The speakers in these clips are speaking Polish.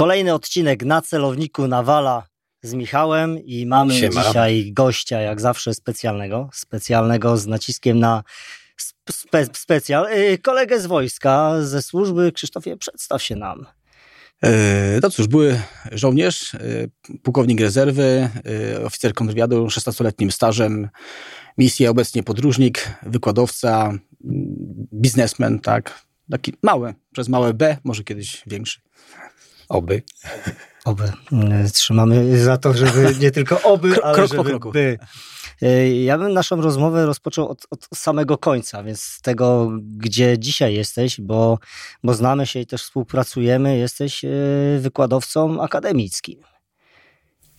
Kolejny odcinek na celowniku Nawala z Michałem i mamy Siema. dzisiaj gościa, jak zawsze specjalnego, specjalnego z naciskiem na spe, specjal, yy, kolegę z wojska, ze służby. Krzysztofie, przedstaw się nam. No cóż, były żołnierz, e, pułkownik rezerwy, oficer kontrwywiadu, 16-letnim stażem, misja obecnie podróżnik, wykładowca, m, biznesmen, tak. Taki mały, przez małe B, może kiedyś większy. Oby. Oby. Yy, Trzymamy za to, żeby nie tylko oby, Krok- ale krok po kroku. by. Yy, Ja bym naszą rozmowę rozpoczął od, od samego końca, więc z tego, gdzie dzisiaj jesteś, bo, bo znamy się i też współpracujemy, jesteś yy, wykładowcą akademickim.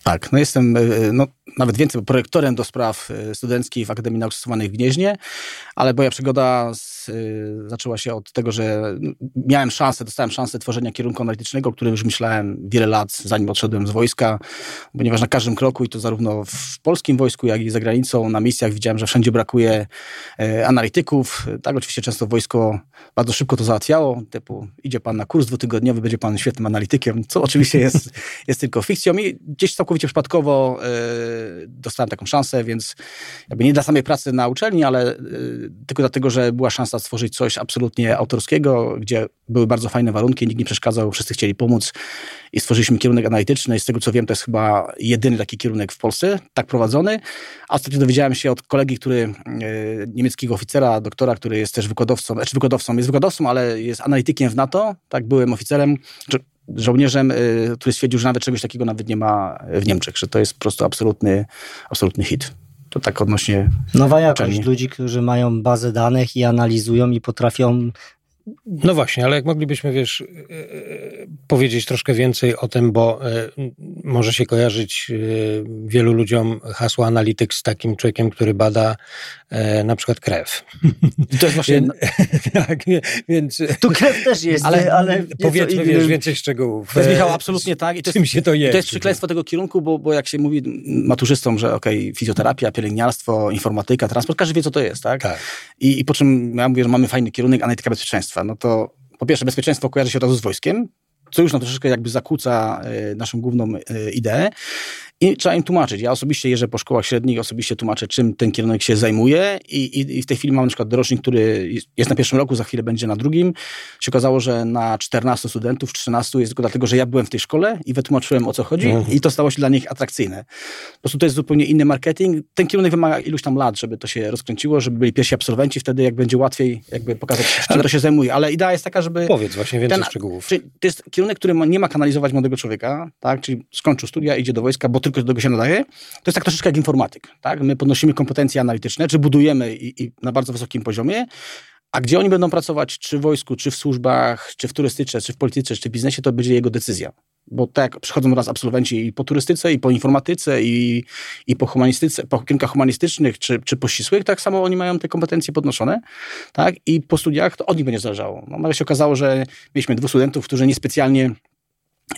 Tak, no jestem, e, no, nawet więcej, projektorem do spraw e, studenckich w Akademii Nauk Stosowanych w Gnieźnie, ale moja przygoda z, e, zaczęła się od tego, że no, miałem szansę, dostałem szansę tworzenia kierunku analitycznego, o którym już myślałem wiele lat, zanim odszedłem z wojska, ponieważ na każdym kroku, i to zarówno w polskim wojsku, jak i za granicą, na misjach widziałem, że wszędzie brakuje e, analityków. Tak, oczywiście często wojsko bardzo szybko to załatwiało, typu idzie pan na kurs dwutygodniowy, będzie pan świetnym analitykiem, co oczywiście jest, jest tylko fikcją i gdzieś całkowicie przypadkowo dostałem taką szansę, więc jakby nie dla samej pracy na uczelni, ale e, tylko dlatego, że była szansa stworzyć coś absolutnie autorskiego, gdzie były bardzo fajne warunki, nikt nie przeszkadzał, wszyscy chcieli pomóc i stworzyliśmy kierunek analityczny i z tego co wiem, to jest chyba jedyny taki kierunek w Polsce, tak prowadzony. A ostatnio dowiedziałem się od kolegi, który, e, niemieckiego oficera, doktora, który jest też wykładowcą, znaczy wykładowcą, jest wykładowcą, ale jest analitykiem w NATO, tak, byłem oficerem, czy żołnierzem, y, który stwierdził, że nawet czegoś takiego nawet nie ma w Niemczech, że to jest po prostu absolutny, absolutny hit. To tak odnośnie Nowa jakość uczelni. ludzi, którzy mają bazę danych i analizują i potrafią. No właśnie, ale jak moglibyśmy, wiesz, e, e, powiedzieć troszkę więcej o tym, bo e, może się kojarzyć wielu ludziom hasło analityk z takim człowiekiem, który bada na przykład krew. To jest właśnie... Tak, więc Tu krew też jest, ale, ale powiedzmy, wiesz, więcej szczegółów. To jest, Michał, absolutnie tak. I to Czym jest, się to je? to jest przekleństwo tego kierunku, bo, bo jak się mówi maturzystom, że okej, fizjoterapia, pielęgniarstwo, informatyka, transport, każdy wie, co to jest, tak? Tak. I, I po czym ja mówię, że mamy fajny kierunek analityka bezpieczeństwa. No to po pierwsze, bezpieczeństwo kojarzy się od razu z wojskiem, co już nam troszeczkę jakby zakłóca e, naszą główną e, ideę. I trzeba im tłumaczyć. Ja osobiście jeżdżę po szkołach średnich, osobiście tłumaczę, czym ten kierunek się zajmuje i, i, i w tej chwili mam na przykład dorocznik, który jest- na pierwszym roku, za chwilę będzie na drugim. Się okazało, że na 14 studentów, 13 jest tylko dlatego, że ja byłem w tej szkole i wytłumaczyłem o co chodzi Mhm. i to stało się dla nich atrakcyjne. Po prostu to jest zupełnie inny marketing. Ten kierunek wymaga iluś tam lat, żeby to się rozkręciło, żeby byli pierwsi absolwenci, wtedy jak będzie łatwiej jakby pokazać, czym Ale- to się zajmuje. Ale idea jest taka, żeby... Powiedz właśnie więcej Ten- szczegółów. Czyli to jest kierunek, który ma, nie ma kanalizować młodego człowieka, tak? czyli skończył studia, idzie do wojska, bo tylko do tego się nadaje. To jest tak troszeczkę jak informatyk. Tak? My podnosimy kompetencje analityczne, czy budujemy i, i na bardzo wysokim poziomie, a gdzie oni będą pracować, czy w wojsku, czy w służbach, czy w turystyce, czy w polityce, czy w biznesie, to będzie jego decyzja. Bo tak przychodzą raz absolwenci i po turystyce, i po informatyce, i, i po humanistyce, po kierunkach humanistycznych, czy, czy po ścisłych, tak samo oni mają te kompetencje podnoszone, tak? I po studiach to od nich będzie zależało. No, nagle się okazało, że mieliśmy dwóch studentów, którzy niespecjalnie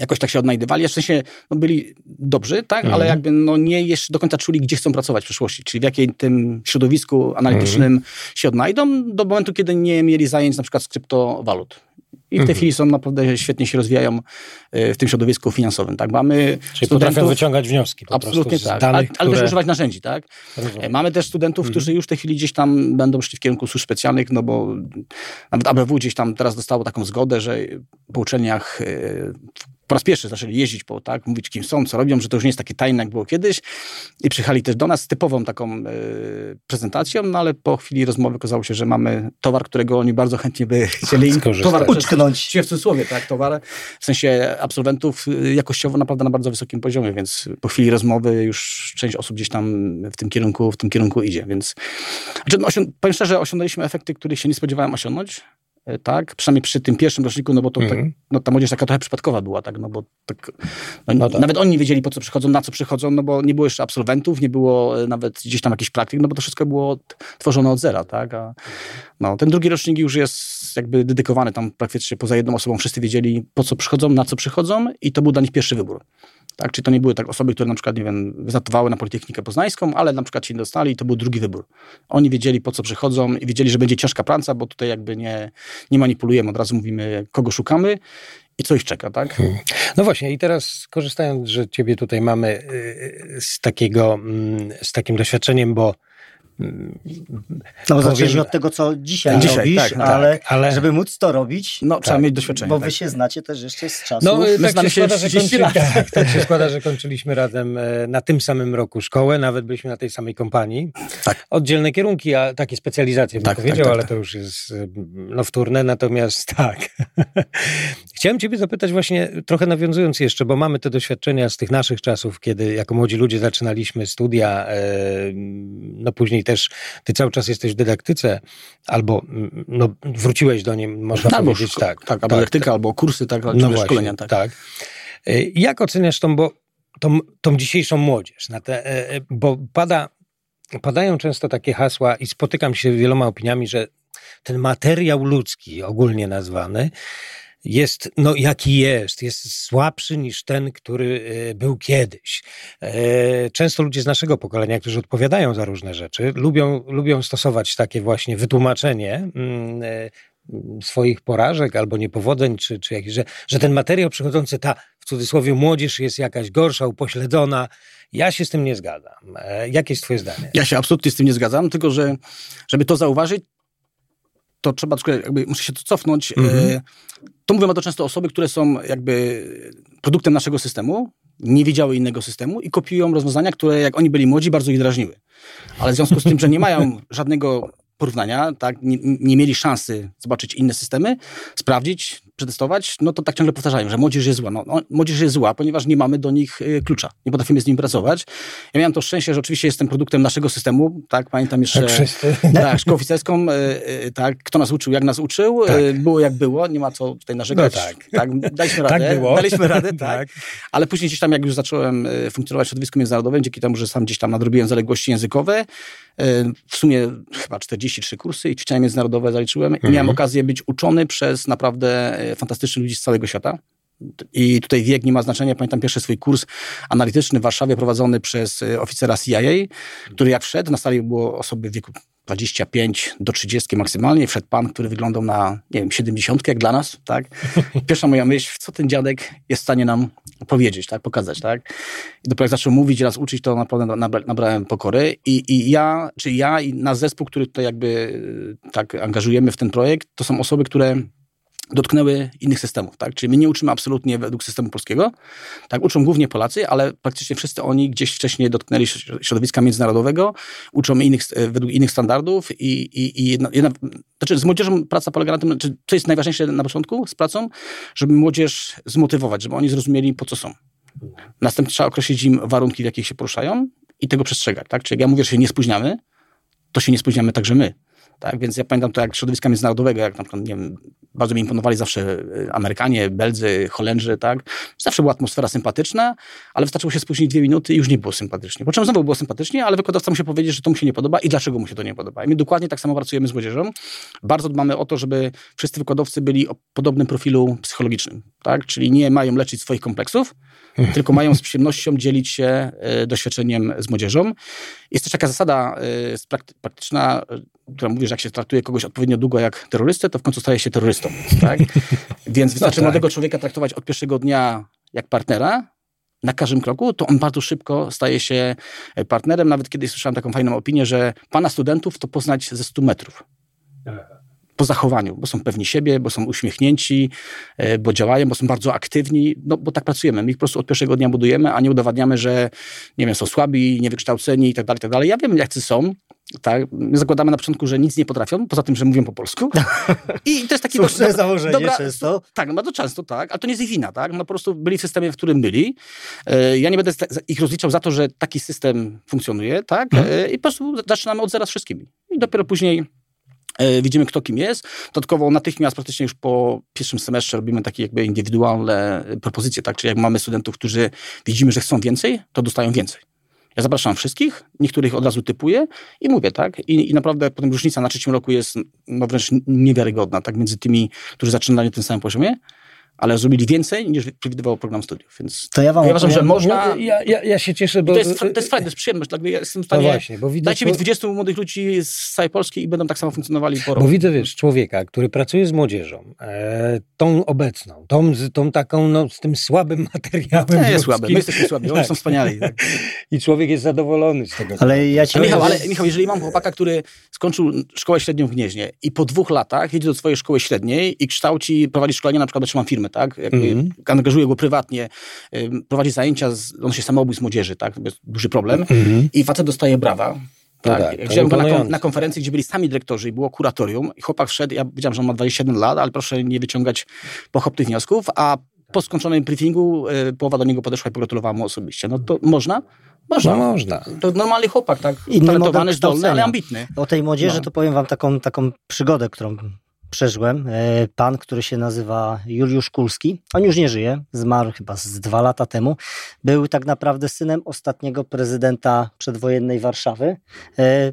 jakoś tak się odnajdywali, w sensie no, byli dobrzy, tak, Mhm. ale jakby no, nie jeszcze do końca czuli, gdzie chcą pracować w przyszłości, czyli w jakim tym środowisku analitycznym się odnajdą, do momentu, kiedy nie mieli zajęć na przykład z kryptowalut. I w tej Mhm. chwili są naprawdę świetnie się rozwijają e, w tym środowisku finansowym. Tak? Mamy Czyli potrafią wyciągać wnioski po absolutnie tak, danych, ale, ale też które... używać narzędzi. Tak? Rozumiem. E, Mamy też studentów, którzy już w tej chwili gdzieś tam będą szli w kierunku służb specjalnych, no bo nawet ABW gdzieś tam teraz dostało taką zgodę, że po uczelniach e, po raz pierwszy zaczęli jeździć po, tak, mówić kim są, co robią, że to już nie jest takie tajne, jak było kiedyś. I przyjechali też do nas z typową taką e, prezentacją, no ale po chwili rozmowy okazało się, że mamy towar, którego oni bardzo chętnie by chcieli Skorzystać. towar Utknąć. W cudzysłowie, tak, towar, w sensie absolwentów y, jakościowo naprawdę na bardzo wysokim poziomie, więc po chwili rozmowy już część osób gdzieś tam w tym kierunku, w tym kierunku idzie, więc znaczy, no, osią- powiem szczerze, osiągnęliśmy efekty, których się nie spodziewałem osiągnąć, y, tak, przynajmniej przy tym pierwszym roczniku, no bo to tak, Mhm. no, ta młodzież taka trochę przypadkowa była, tak, no bo tak, no, No tak. nawet oni nie wiedzieli po co przychodzą, na co przychodzą, no bo nie było jeszcze absolwentów, nie było y, nawet gdzieś tam jakichś praktyk, no bo to wszystko było tworzone od zera, tak, a no, ten drugi rocznik już jest jakby dedykowany tam praktycznie poza jedną osobą. Wszyscy wiedzieli, po co przychodzą, na co przychodzą i to był dla nich pierwszy wybór. Tak? Czyli to nie były tak osoby, które na przykład, nie wiem, wystartowały na Politechnikę Poznańską, ale na przykład się nie dostali i to był drugi wybór. Oni wiedzieli, po co przychodzą i wiedzieli, że będzie ciężka praca, bo tutaj jakby nie, nie manipulujemy, od razu mówimy, kogo szukamy i co ich czeka, tak? No właśnie, i teraz korzystając, że ciebie tutaj mamy y, z takiego, mm, z takim doświadczeniem, bo no, zaczęliśmy od tego, co dzisiaj, dzisiaj robisz, tak, no ale, tak, ale, żeby móc to robić, no, trzeba tak, mieć doświadczenie. Bo wy tak. się znacie też jeszcze z czasu. No, My tak, się składa, że kończy, tak, tak się składa, że kończyliśmy razem e, na tym samym roku szkołę, nawet byliśmy na tej samej kompanii. Tak. Oddzielne kierunki, a takie specjalizacje bym tak, powiedział, ale to już jest e, no, wtórne, natomiast tak. Chciałem ciebie zapytać właśnie, trochę nawiązując jeszcze, bo mamy te doświadczenia z tych naszych czasów, kiedy jako młodzi ludzie zaczynaliśmy studia, e, no później też ty cały czas jesteś w dydaktyce, albo mm, no, wróciłeś do niej, można albo powiedzieć, tak. Tak, albo tak, tak. albo kursy, tak, no właśnie, szkolenia. Tak. tak. E, jak oceniasz tą, bo, tą, tą dzisiejszą młodzież? Te, e, e, bo pada, padają często takie hasła i spotykam się z wieloma opiniami, że ten materiał ludzki, ogólnie nazwany, jest, no jaki jest, jest słabszy niż ten, który e, był kiedyś. E, często ludzie z naszego pokolenia, którzy odpowiadają za różne rzeczy, lubią, lubią stosować takie właśnie wytłumaczenie mm, e, swoich porażek albo niepowodzeń, czy, czy jakieś, że, że ten materiał przychodzący, ta w cudzysłowie młodzież jest jakaś gorsza, upośledzona. Ja się z tym nie zgadzam. Jakie jest twoje zdanie? Ja się absolutnie z tym nie zgadzam, tylko że żeby to zauważyć, to trzeba jakby, muszę się tu cofnąć. Mhm. To mówią to często osoby, które są jakby produktem naszego systemu, nie wiedziały innego systemu i kopiują rozwiązania, które jak oni byli młodzi, bardzo ich drażniły. Ale w związku z tym, że nie mają żadnego porównania, tak, nie, nie mieli szansy zobaczyć inne systemy, sprawdzić, przetestować, no to tak ciągle powtarzają, że młodzież jest zła. No, no, młodzież jest zła, ponieważ nie mamy do nich y, klucza. Nie potrafimy z nimi pracować. Ja miałem to szczęście, że oczywiście jestem produktem naszego systemu, tak, pamiętam jeszcze tak, tak szkołę oficerską, y, y, tak, kto nas uczył, jak nas uczył, tak. było jak było, nie ma co tutaj narzekać. No tak. tak. daliśmy tak radę, tak było. daliśmy radę, tak. tak. Ale później gdzieś tam, jak już zacząłem funkcjonować w środowisku międzynarodowym, dzięki temu, że sam gdzieś tam nadrobiłem zaległości językowe, w sumie chyba 43 kursy i ćwiczenia międzynarodowe zaliczyłem mhm. i miałem okazję być uczony przez naprawdę fantastycznych ludzi z całego świata. I tutaj wiek nie ma znaczenia. Pamiętam pierwszy swój kurs analityczny w Warszawie prowadzony przez e, oficera CIA, który jak wszedł, na sali było osoby w wieku 25 do 30 maksymalnie. Wszedł pan, który wyglądał na, nie wiem, 70 jak dla nas, tak? Pierwsza moja myśl, co ten dziadek jest w stanie nam powiedzieć, tak? Pokazać, tak? I dopiero jak zaczął mówić raz uczyć, to naprawdę nabrałem pokory. I, I ja, czy ja i nasz zespół, który tutaj jakby e, tak angażujemy w ten projekt, to są osoby, które dotknęły innych systemów, tak? Czyli my nie uczymy absolutnie według systemu polskiego, tak? Uczą głównie Polacy, ale praktycznie wszyscy oni gdzieś wcześniej dotknęli środowiska międzynarodowego, uczą innych, e, według innych standardów i, i, i jedna, jedna, znaczy z młodzieżą praca polega na tym, znaczy, co jest najważniejsze na początku z pracą, żeby młodzież zmotywować, żeby oni zrozumieli po co są. Następnie trzeba określić im warunki, w jakich się poruszają i tego przestrzegać, tak? Czyli jak ja mówię, że się nie spóźniamy, to się nie spóźniamy także my. Tak, więc ja pamiętam to jak środowiska międzynarodowego, jak na przykład, nie wiem, bardzo mi imponowali zawsze y, Amerykanie, Belzy, Holendrzy, tak. Zawsze była atmosfera sympatyczna, ale wystarczyło się spóźnić dwie minuty i już nie było sympatycznie. Po czym znowu było sympatycznie, ale wykładowca musi powiedzieć, że to mu się nie podoba i dlaczego mu się to nie podoba. I my dokładnie tak samo pracujemy z młodzieżą. Bardzo dbamy o to, żeby wszyscy wykładowcy byli o podobnym profilu psychologicznym, tak. Czyli nie mają leczyć swoich kompleksów, tylko mają z przyjemnością dzielić się y, doświadczeniem z młodzieżą. Jest też taka zasada y, praktyczna, która mówi, że jak się traktuje kogoś odpowiednio długo jak terrorystę, to w końcu staje się terrorystą. Tak? Więc wystarczy no tak. młodego człowieka traktować od pierwszego dnia jak partnera, na każdym kroku, to on bardzo szybko staje się partnerem. Nawet kiedyś słyszałem taką fajną opinię, że pana studentów to poznać ze 100 metrów po zachowaniu, bo są pewni siebie, bo są uśmiechnięci, e, bo działają, bo są bardzo aktywni, no bo tak pracujemy. My ich po prostu od pierwszego dnia budujemy, a nie udowadniamy, że nie wiem, są słabi, niewykształceni i tak dalej, tak dalej. Ja wiem, jacy są, tak? My zakładamy na początku, że nic nie potrafią, poza tym, że mówią po polsku. I to jest taki Słuszne do, założenie dobra, często. Tak, no bardzo często, tak, ale to nie jest ich wina, tak? No po prostu byli w systemie, w którym byli. E, ja nie będę ich rozliczał za to, że taki system funkcjonuje, tak? Mhm. I po prostu zaczynamy od zera z wszystkimi. I dopiero później E, widzimy, kto kim jest. Dodatkowo natychmiast praktycznie już po pierwszym semestrze robimy takie jakby indywidualne propozycje, tak? Czyli jak mamy studentów, którzy widzimy, że chcą więcej, to dostają więcej. Ja zapraszam wszystkich, niektórych od razu typuję i mówię, tak? I, i naprawdę potem różnica na trzecim roku jest no wręcz niewiarygodna, tak? Między tymi, którzy zaczynali na tym samym poziomie, ale zrobili więcej niż przewidywał program studiów. Więc To ja wam ja uważam, że można. No, ja, ja, ja się cieszę, bo... to, jest, to jest fajne, to jest przyjemność. Dlatego ja jestem w No stanie. właśnie, bo widzę... Dajcie mi czło- 20 młodych ludzi z całej Polski i będą tak samo funkcjonowali po Bo roku. widzę, wiesz, człowieka, który pracuje z młodzieżą, e, tą obecną, tą, z- tą taką, no, z tym słabym materiałem Nie jest słabe, my jesteśmy słabi, oni Tak. są wspaniali. Tak. I człowiek jest zadowolony z tego. Ale ja ci Michał, ale Michał, jeżeli mam chłopaka, który skończył szkołę średnią w Gnieźnie i po dwóch latach jedzie do swojej szkoły średniej i kształci, prowadzi szkolenia, na przykład bo trzymam firmę, tak? Jakby Mhm. Angażuje go prywatnie, prowadzi zajęcia, z, on się samobój z młodzieży, tak? To jest duży problem. Mhm. I facet dostaje brawa. Tak, tak, Jak to wziąłem go na, kon- na konferencji, gdzie byli sami dyrektorzy i było kuratorium i chłopak wszedł, ja wiedziałem, że on ma 27 lat, ale proszę nie wyciągać pochopnych wniosków, a po skończonym briefingu y, połowa do niego podeszła i pogratulowała mu osobiście. No to można? Można. No można. To normalny chłopak, tak? Inny Talentowany, zdolny, ale ambitny. o tej młodzieży No. to powiem wam taką, taką przygodę, którą przeżyłem. E, Pan, który się nazywa Juliusz Kulski, on już nie żyje, zmarł chyba z dwa lata temu, był tak naprawdę synem ostatniego prezydenta przedwojennej Warszawy. E,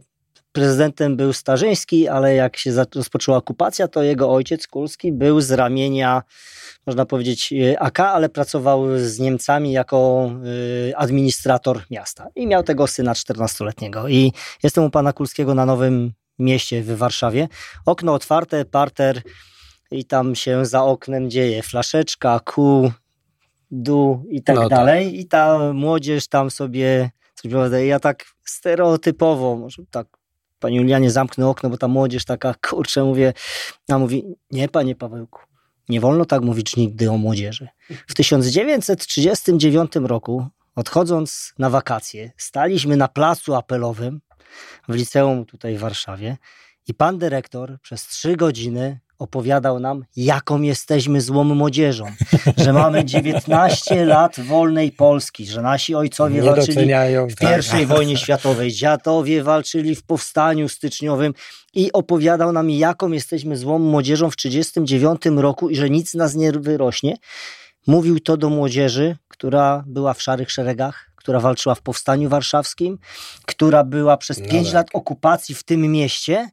Prezydentem był Starzyński, ale jak się rozpoczęła okupacja, to jego ojciec Kulski był z ramienia, można powiedzieć, e, AK, ale pracował z Niemcami jako administrator miasta. I miał tego syna 14-letniego. I jestem u pana Kulskiego na Nowym Mieście w Warszawie. Okno otwarte, parter i tam się za oknem dzieje flaszeczka, kół, dół i tak No tak. dalej. I ta młodzież tam sobie coś Ja tak stereotypowo, może tak Panie Julianie, zamknę okno, bo ta młodzież taka, kurczę, mówię, a mówi, nie, panie Pawełku, nie wolno tak mówić nigdy o młodzieży. W 1939 roku, odchodząc na wakacje, staliśmy na placu apelowym w liceum tutaj w Warszawie i pan dyrektor przez trzy godziny opowiadał nam, jaką jesteśmy złą młodzieżą, że mamy 19 lat wolnej Polski, że nasi ojcowie Nie walczyli w tak. pierwszej wojnie światowej. Dziadowie walczyli w powstaniu styczniowym i opowiadał nam, jaką jesteśmy złą młodzieżą w 1939 roku i że nic z nas nie wyrośnie. Mówił to do młodzieży, która była w szarych szeregach, która walczyła w powstaniu warszawskim, która była przez No pięć tak. lat okupacji w tym mieście,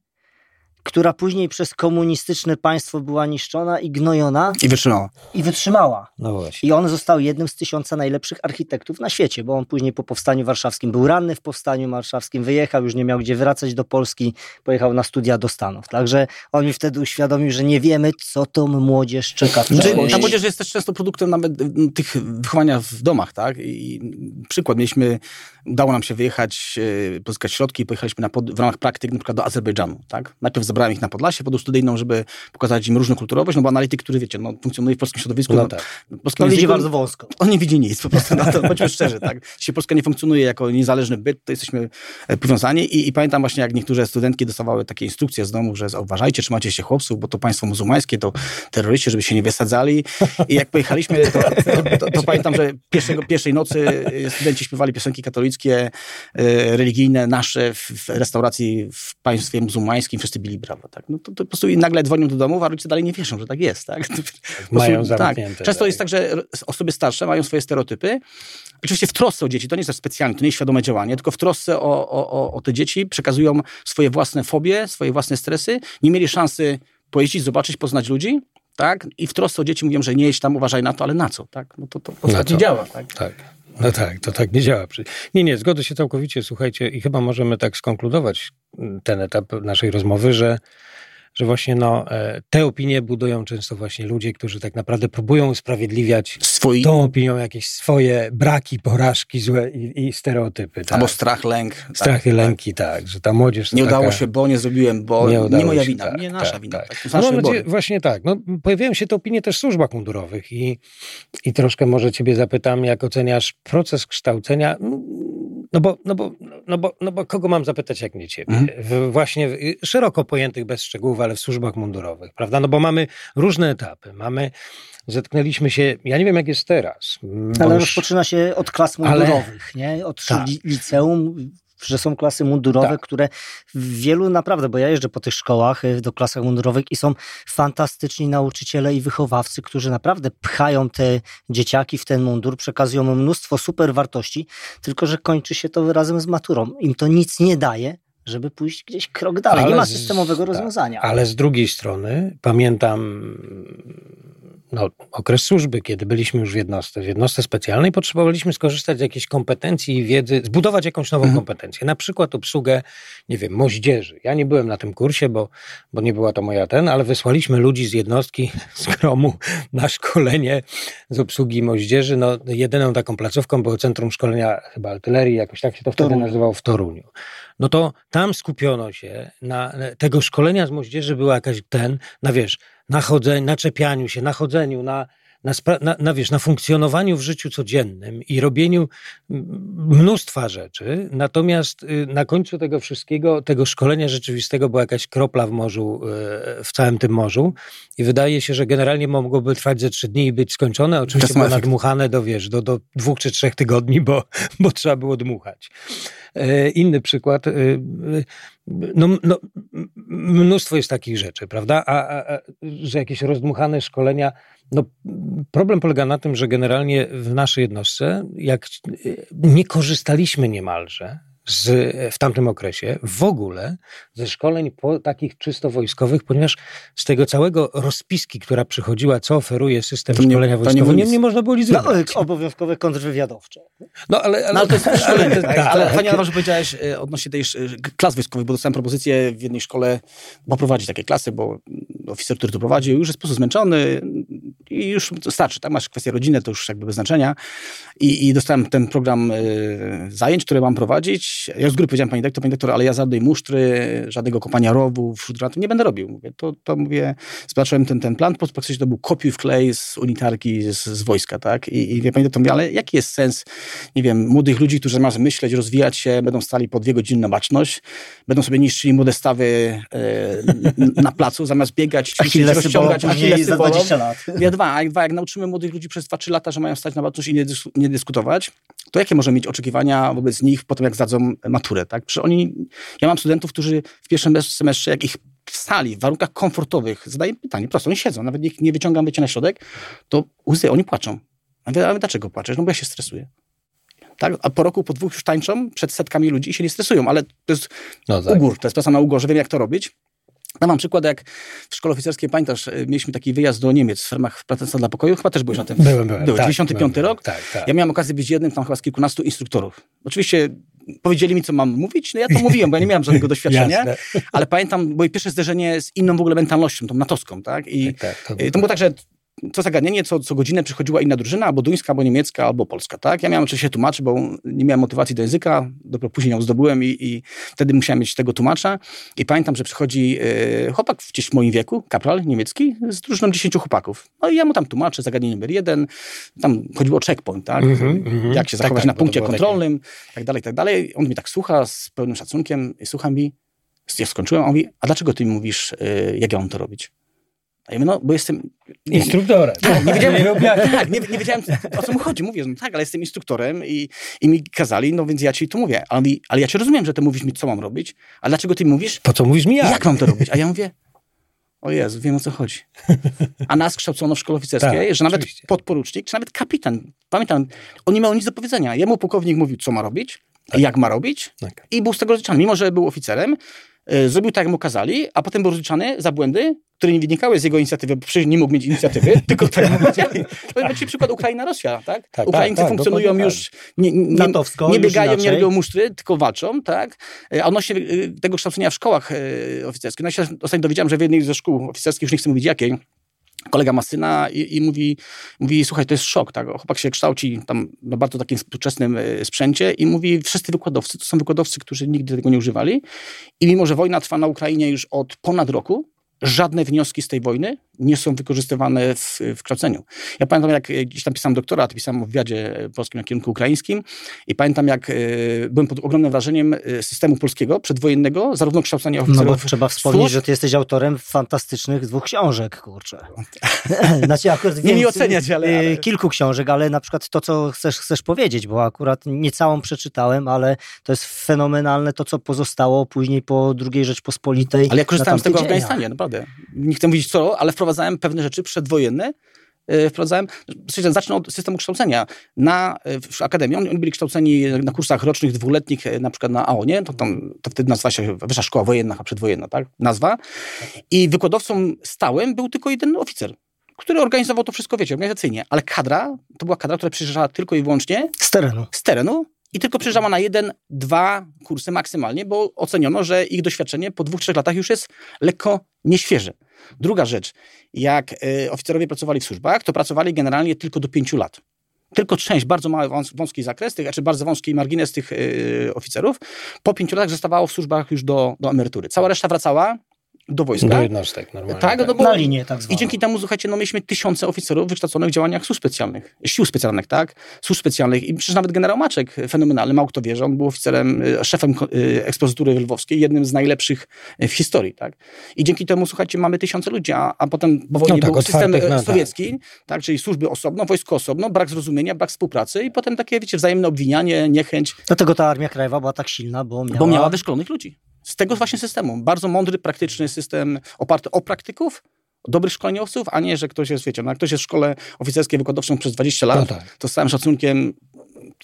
która później przez komunistyczne państwo była niszczona i gnojona I wytrzymała. i wytrzymała. No właśnie. I on został jednym z tysiąca najlepszych architektów na świecie, bo on później po powstaniu warszawskim był ranny w powstaniu warszawskim, wyjechał, już nie miał gdzie wracać do Polski, pojechał na studia do Stanów. Także on mi wtedy uświadomił, że nie wiemy, co tą młodzież czeka Znaczy, ta młodzież jest też często produktem nawet y, tych wychowania w domach, tak? I przykład, mieliśmy, udało nam się wyjechać, y, pozyskać środki i pojechaliśmy na pod, w ramach praktyk na przykład do Azerbejdżanu, tak? Najpierw zabrałem ich na Podlasie, podą studyjną, żeby pokazać im różnokulturowość, no bo analityk, który wiecie, no, funkcjonuje w polskim środowisku, No no, tak. w polskim No widzi bardzo wąsko. on nie widzi nic, po prostu, no to bądźmy szczerzy, tak? Jeśli Polska nie funkcjonuje jako niezależny byt, to jesteśmy e, powiązani I, i pamiętam właśnie, jak niektóre studentki dostawały takie instrukcje z domu, że uważajcie, trzymajcie się chłopców, bo to państwo muzułmańskie, to terroryści, żeby się nie wysadzali i jak pojechaliśmy, to, to, to, to pamiętam, że pierwszego, pierwszej nocy e, studenci śpiewali piosenki katolickie, e, religijne, nasze w, w restauracji w państwie muzułmańskim, wszyscy bili brawo, tak? No to, to po prostu i nagle dzwonią do domu, a rodzice dalej nie wierzą, że tak jest, tak? Po prostu- Mają tak. Często jest tak, że osoby starsze mają swoje stereotypy. Oczywiście w trosce o dzieci, to nie jest też specjalnie, to nie jest świadome działanie, tylko w trosce o, o, o, te dzieci przekazują swoje własne fobie, swoje własne stresy. Nie mieli szansy pojeździć, zobaczyć, poznać ludzi, tak? I w trosce o dzieci mówią, że nie jedź tam, uważaj na to, ale na co, tak? No to, to nie działa, tak? Tak. No tak, to tak nie działa. Nie, nie, zgodzę się całkowicie, słuchajcie, i chyba możemy tak skonkludować mm, ten etap naszej rozmowy, że, że właśnie no, e, te opinie budują często właśnie ludzie, którzy tak naprawdę próbują usprawiedliwiać Swój, tą opinią jakieś swoje braki, porażki złe i, i stereotypy. Tak? albo strach, lęk. tak, Strachy, tak. lęki, tak, że ta młodzież... Nie udało taka... się, bo nie zrobiłem, bo nie, udało moja się, wina, tak, nie nasza tak, wina. tak. Tak. No, mam nadzieję, wybory. właśnie tak. No, pojawiają się te opinie też w służbach mundurowych i, i troszkę może ciebie zapytam, jak oceniasz proces kształcenia, no bo, no bo, no bo, no bo kogo mam zapytać, jak nie ciebie? Mhm. W, właśnie w, szeroko pojętych, bez szczegółów, ale w służbach mundurowych, prawda? No bo mamy różne etapy, mamy, zetknęliśmy się, ja nie wiem jak jest teraz. Ale już- rozpoczyna się od klas Ale- mundurowych, nie? Od Tak. li- liceum, że są klasy mundurowe, Tak. które w wielu naprawdę, bo ja jeżdżę po tych szkołach y, do klasach mundurowych i są fantastyczni nauczyciele i wychowawcy, którzy naprawdę pchają te dzieciaki w ten mundur, przekazują mu mnóstwo super wartości, tylko że kończy się to razem z maturą. Im to nic nie daje, żeby pójść gdzieś krok dalej. Ale nie ma z- systemowego tak, rozwiązania. Ale z drugiej strony pamiętam no, okres służby, kiedy byliśmy już w jednostce, w jednostce specjalnej, potrzebowaliśmy skorzystać z jakiejś kompetencji i wiedzy, zbudować jakąś nową mhm. kompetencję, na przykład obsługę, nie wiem, moździerzy. Ja nie byłem na tym kursie, bo, bo nie była to moja ten, ale wysłaliśmy ludzi z jednostki, z gromu na szkolenie z obsługi moździerzy. No, jedyną taką placówką było Centrum Szkolenia chyba Artylerii, jakoś tak się to wtedy nazywało w Toruniu no to tam skupiono się na tego szkolenia z moździerzy była jakaś ten, na wiesz, na chodzeniu, na czepianiu się, na chodzeniu, na, na, na, na, wiesz, na funkcjonowaniu w życiu codziennym i robieniu mnóstwa rzeczy. Natomiast y, na końcu tego wszystkiego, tego szkolenia rzeczywistego była jakaś kropla w morzu, y, w całym tym morzu. I wydaje się, że generalnie mogłoby trwać ze trzy dni i być skończone. Oczywiście było nadmuchane do, wiesz, do, do dwóch czy trzech tygodni, bo, bo trzeba było dmuchać. E, inny przykład. No, no, mnóstwo jest takich rzeczy, prawda? A, a, a, że jakieś rozdmuchane szkolenia. No, problem polega na tym, że generalnie w naszej jednostce, jak nie korzystaliśmy niemalże z, w tamtym okresie w ogóle ze szkoleń po, takich czysto wojskowych, ponieważ z tego całego rozpiski, która przychodziła, co oferuje system to szkolenia nie, wojskowego, nie, nie, można było nic no, Obowiązkowe kontrwywiadowcze. No ale, ale, no, ale to jest szkolenie. tak, tak, ale fajnie, tak. że powiedziałeś e, odnośnie tej klas wojskowych, bo dostałem propozycję w jednej szkole poprowadzić takie klasy, bo oficer, który to prowadzi, już jest po prostu zmęczony i już starczy. Tam masz kwestię rodziny, to już jakby bez znaczenia. I, i dostałem ten program y, zajęć, które mam prowadzić. Ja z góry powiedziałem, pani doktor, pani doktor, ale ja żadnej musztry, żadnego kopania rowów, wśród nie będę robił. Mówię, to, to mówię, zobaczyłem ten, ten plan, po prostu to był kopiuj w klej z unitarki z, z wojska, tak? I, i wie pani doktor, mówię, ale jaki jest sens, nie wiem, młodych ludzi, którzy zamiast myśleć, rozwijać się, będą stali po dwie godziny na baczność, będą sobie niszczyli młode stawy y, na placu, zamiast biegać, ćwiczyć, rozciągać Achillesy za 20 lat. Ja dwa, dwa, jak nauczymy młodych ludzi przez 2-3 lata, że mają stać na baczność i nie, dys, nie dyskutować, to jakie może mieć oczekiwania wobec nich po tym, jak zdadzą maturę, tak? Przecież oni, ja mam studentów, którzy w pierwszym semestrze, jak ich w sali, w warunkach komfortowych, zadaję pytanie, prosto, oni siedzą, nawet ich nie wyciągam, wiecie, na środek, to łzy, oni płaczą. A a dlaczego płaczesz? No bo ja się stresuję. Tak? A po roku, po dwóch już tańczą przed setkami ludzi i się nie stresują, ale to jest no tak. ugór, to jest praca na ugorze, wiem jak to robić. Ja mam przykład, jak w szkole oficerskiej, pamiętasz, e, mieliśmy taki wyjazd do Niemiec w ramach Partnerstwa dla Pokoju, chyba też byłeś na tym. Byłem, byłem. Był, tak, 95 byłem, rok. Tak, tak. Ja miałem okazję być jednym tam chyba z kilkunastu instruktorów. Oczywiście powiedzieli mi, co mam mówić, no ja to mówiłem, bo ja nie miałem żadnego doświadczenia, ale pamiętam moje pierwsze zderzenie z inną w ogóle mentalnością, tą natowską, tak? I tak, tak, to, to było tak, że co zagadnienie, co, co godzinę przychodziła inna drużyna, albo duńska, albo niemiecka, albo polska, tak? Ja miałem oczywiście się tłumaczyć, bo nie miałem motywacji do języka, dopiero później ją zdobyłem i, i wtedy musiałem mieć tego tłumacza i pamiętam, że przychodzi e, chłopak gdzieś w moim wieku, kapral niemiecki, z drużyną 10 chłopaków. No i ja mu tam tłumaczę, zagadnienie numer jeden, tam chodziło o checkpoint, tak? Mm -hmm, Jak się tak, zachować tak, na punkcie kontrolnym, takie... tak dalej, tak dalej. On mi tak słucha z pełnym szacunkiem i słucha mi, ja skończyłem, on mówi, a dlaczego ty mi mówisz, e, jak ja mam to robić? A ja mówię, no, bo jestem... Instruktorem. Tak, nie wiedziałem, tak, nie, nie wiedziałem o co mu chodzi. Mówię, no tak, ale jestem instruktorem i, i mi kazali, no więc ja ci to mówię. Ale, ale ja cię rozumiem, że ty mówisz mi, co mam robić, a dlaczego ty mówisz? Po co mówisz mi jak? Jak mam to robić? A ja mówię, o Jezu, wiem o co chodzi. A nas kształcono w szkole oficerskiej, tak, że nawet oczywiście. podporucznik, czy nawet kapitan, pamiętam, on nie miał nic do powiedzenia. Jemu pułkownik mówił, co ma robić, tak. jak ma robić tak. i był z tego rozliczany. Mimo, że był oficerem, zrobił tak, jak mu kazali, a potem był rozliczany za błędy, które nie wynikały z jego inicjatywy, bo przecież nie mógł mieć inicjatywy, tylko tak jak powiedzieli. To będzie przykład Ukraina-Rosja, tak? tak Ukraińcy tak, tak, funkcjonują już, nie, nie, nie biegają, nie robią musztry, tylko walczą, tak? A odnośnie y, tego kształcenia w szkołach oficerskich, no ja się ostatnio dowiedziałem, że w jednej ze szkół oficerskich, już nie chcę mówić jakiej, kolega ma syna i, i, mówi, mówi, słuchaj, to jest szok, tak? Chłopak się kształci tam na bardzo takim współczesnym y, sprzęcie i mówi, wszyscy wykładowcy, to są wykładowcy, którzy nigdy tego nie używali i mimo, że wojna trwa na Ukrainie już od ponad roku, żadne wnioski z tej wojny nie są wykorzystywane w, w kształceniu. Ja pamiętam, jak gdzieś tam pisałem doktorat, pisałem o wywiadzie polskim na kierunku ukraińskim i pamiętam, jak y, byłem pod ogromnym wrażeniem e, systemu polskiego, przedwojennego, zarówno kształcenia oficerów... No bo trzeba wspomnieć, służb. że ty jesteś autorem fantastycznych dwóch książek, kurczę. znaczy akurat nie mi oceniać, ale, ale... Kilku książek, ale na przykład to, co chcesz, chcesz powiedzieć, bo akurat nie całą przeczytałem, ale to jest fenomenalne to, co pozostało później po II Rzeczpospolitej. Ale ja korzystałem z tego w Afganistanie, naprawdę. Nie chcę mówić co, ale wprowadzałem pewne rzeczy przedwojenne, e, wprowadzałem, zacznę od systemu kształcenia. Na, e, w Akademii, oni, oni byli kształceni na kursach rocznych, dwuletnich, e, na przykład na AONie, to, tam, to wtedy nazywa się Wyższa Szkoła Wojenna, a przedwojenna, tak? Nazwa. I wykładowcą stałym był tylko jeden oficer. który organizował to wszystko, wiecie, organizacyjnie, ale kadra, to była kadra, która przyjeżdżała tylko i wyłącznie Z terenu. z terenu i tylko przyjeżdżała na jeden, dwa kursy maksymalnie, bo oceniono, że ich doświadczenie po dwóch, trzech latach już jest lekko nieświeże. Druga rzecz, jak y, oficerowie pracowali w służbach, to pracowali generalnie tylko do pięciu lat. Tylko część, bardzo mały, wąs- wąski zakres, tych, znaczy bardzo wąski margines tych y, oficerów, po pięciu latach zostawało w służbach już do, do emerytury. Cała reszta wracała do wojska. Do jednostek normalnie. Tak, no bo Na linię tak i zwaną. dzięki temu, słuchajcie, no mieliśmy tysiące oficerów wykształconych w działaniach służb specjalnych, sił specjalnych, tak? Służb specjalnych i przecież nawet generał Maczek, fenomenalny, mało kto wie, że on był oficerem, y, szefem y, ekspozytury lwowskiej, jednym z najlepszych w historii, tak? I dzięki temu, słuchajcie, mamy tysiące ludzi, a, a potem po wojnie No tak, był system no tak. sowiecki, tak. Czyli służby osobno, wojsko osobno, brak zrozumienia, brak współpracy i potem takie, wiecie, wzajemne obwinianie, niechęć, Dlatego ta Armia Krajowa była tak silna, bo miała... bo miała wyszkolonych ludzi. Z tego właśnie systemu. Bardzo mądry, praktyczny system oparty o praktyków, dobrych szkoleniowców, a nie, że ktoś jest, wiecie, no jak ktoś jest w szkole oficerskiej wykładowczą przez 20 lat, No tak. to z całym szacunkiem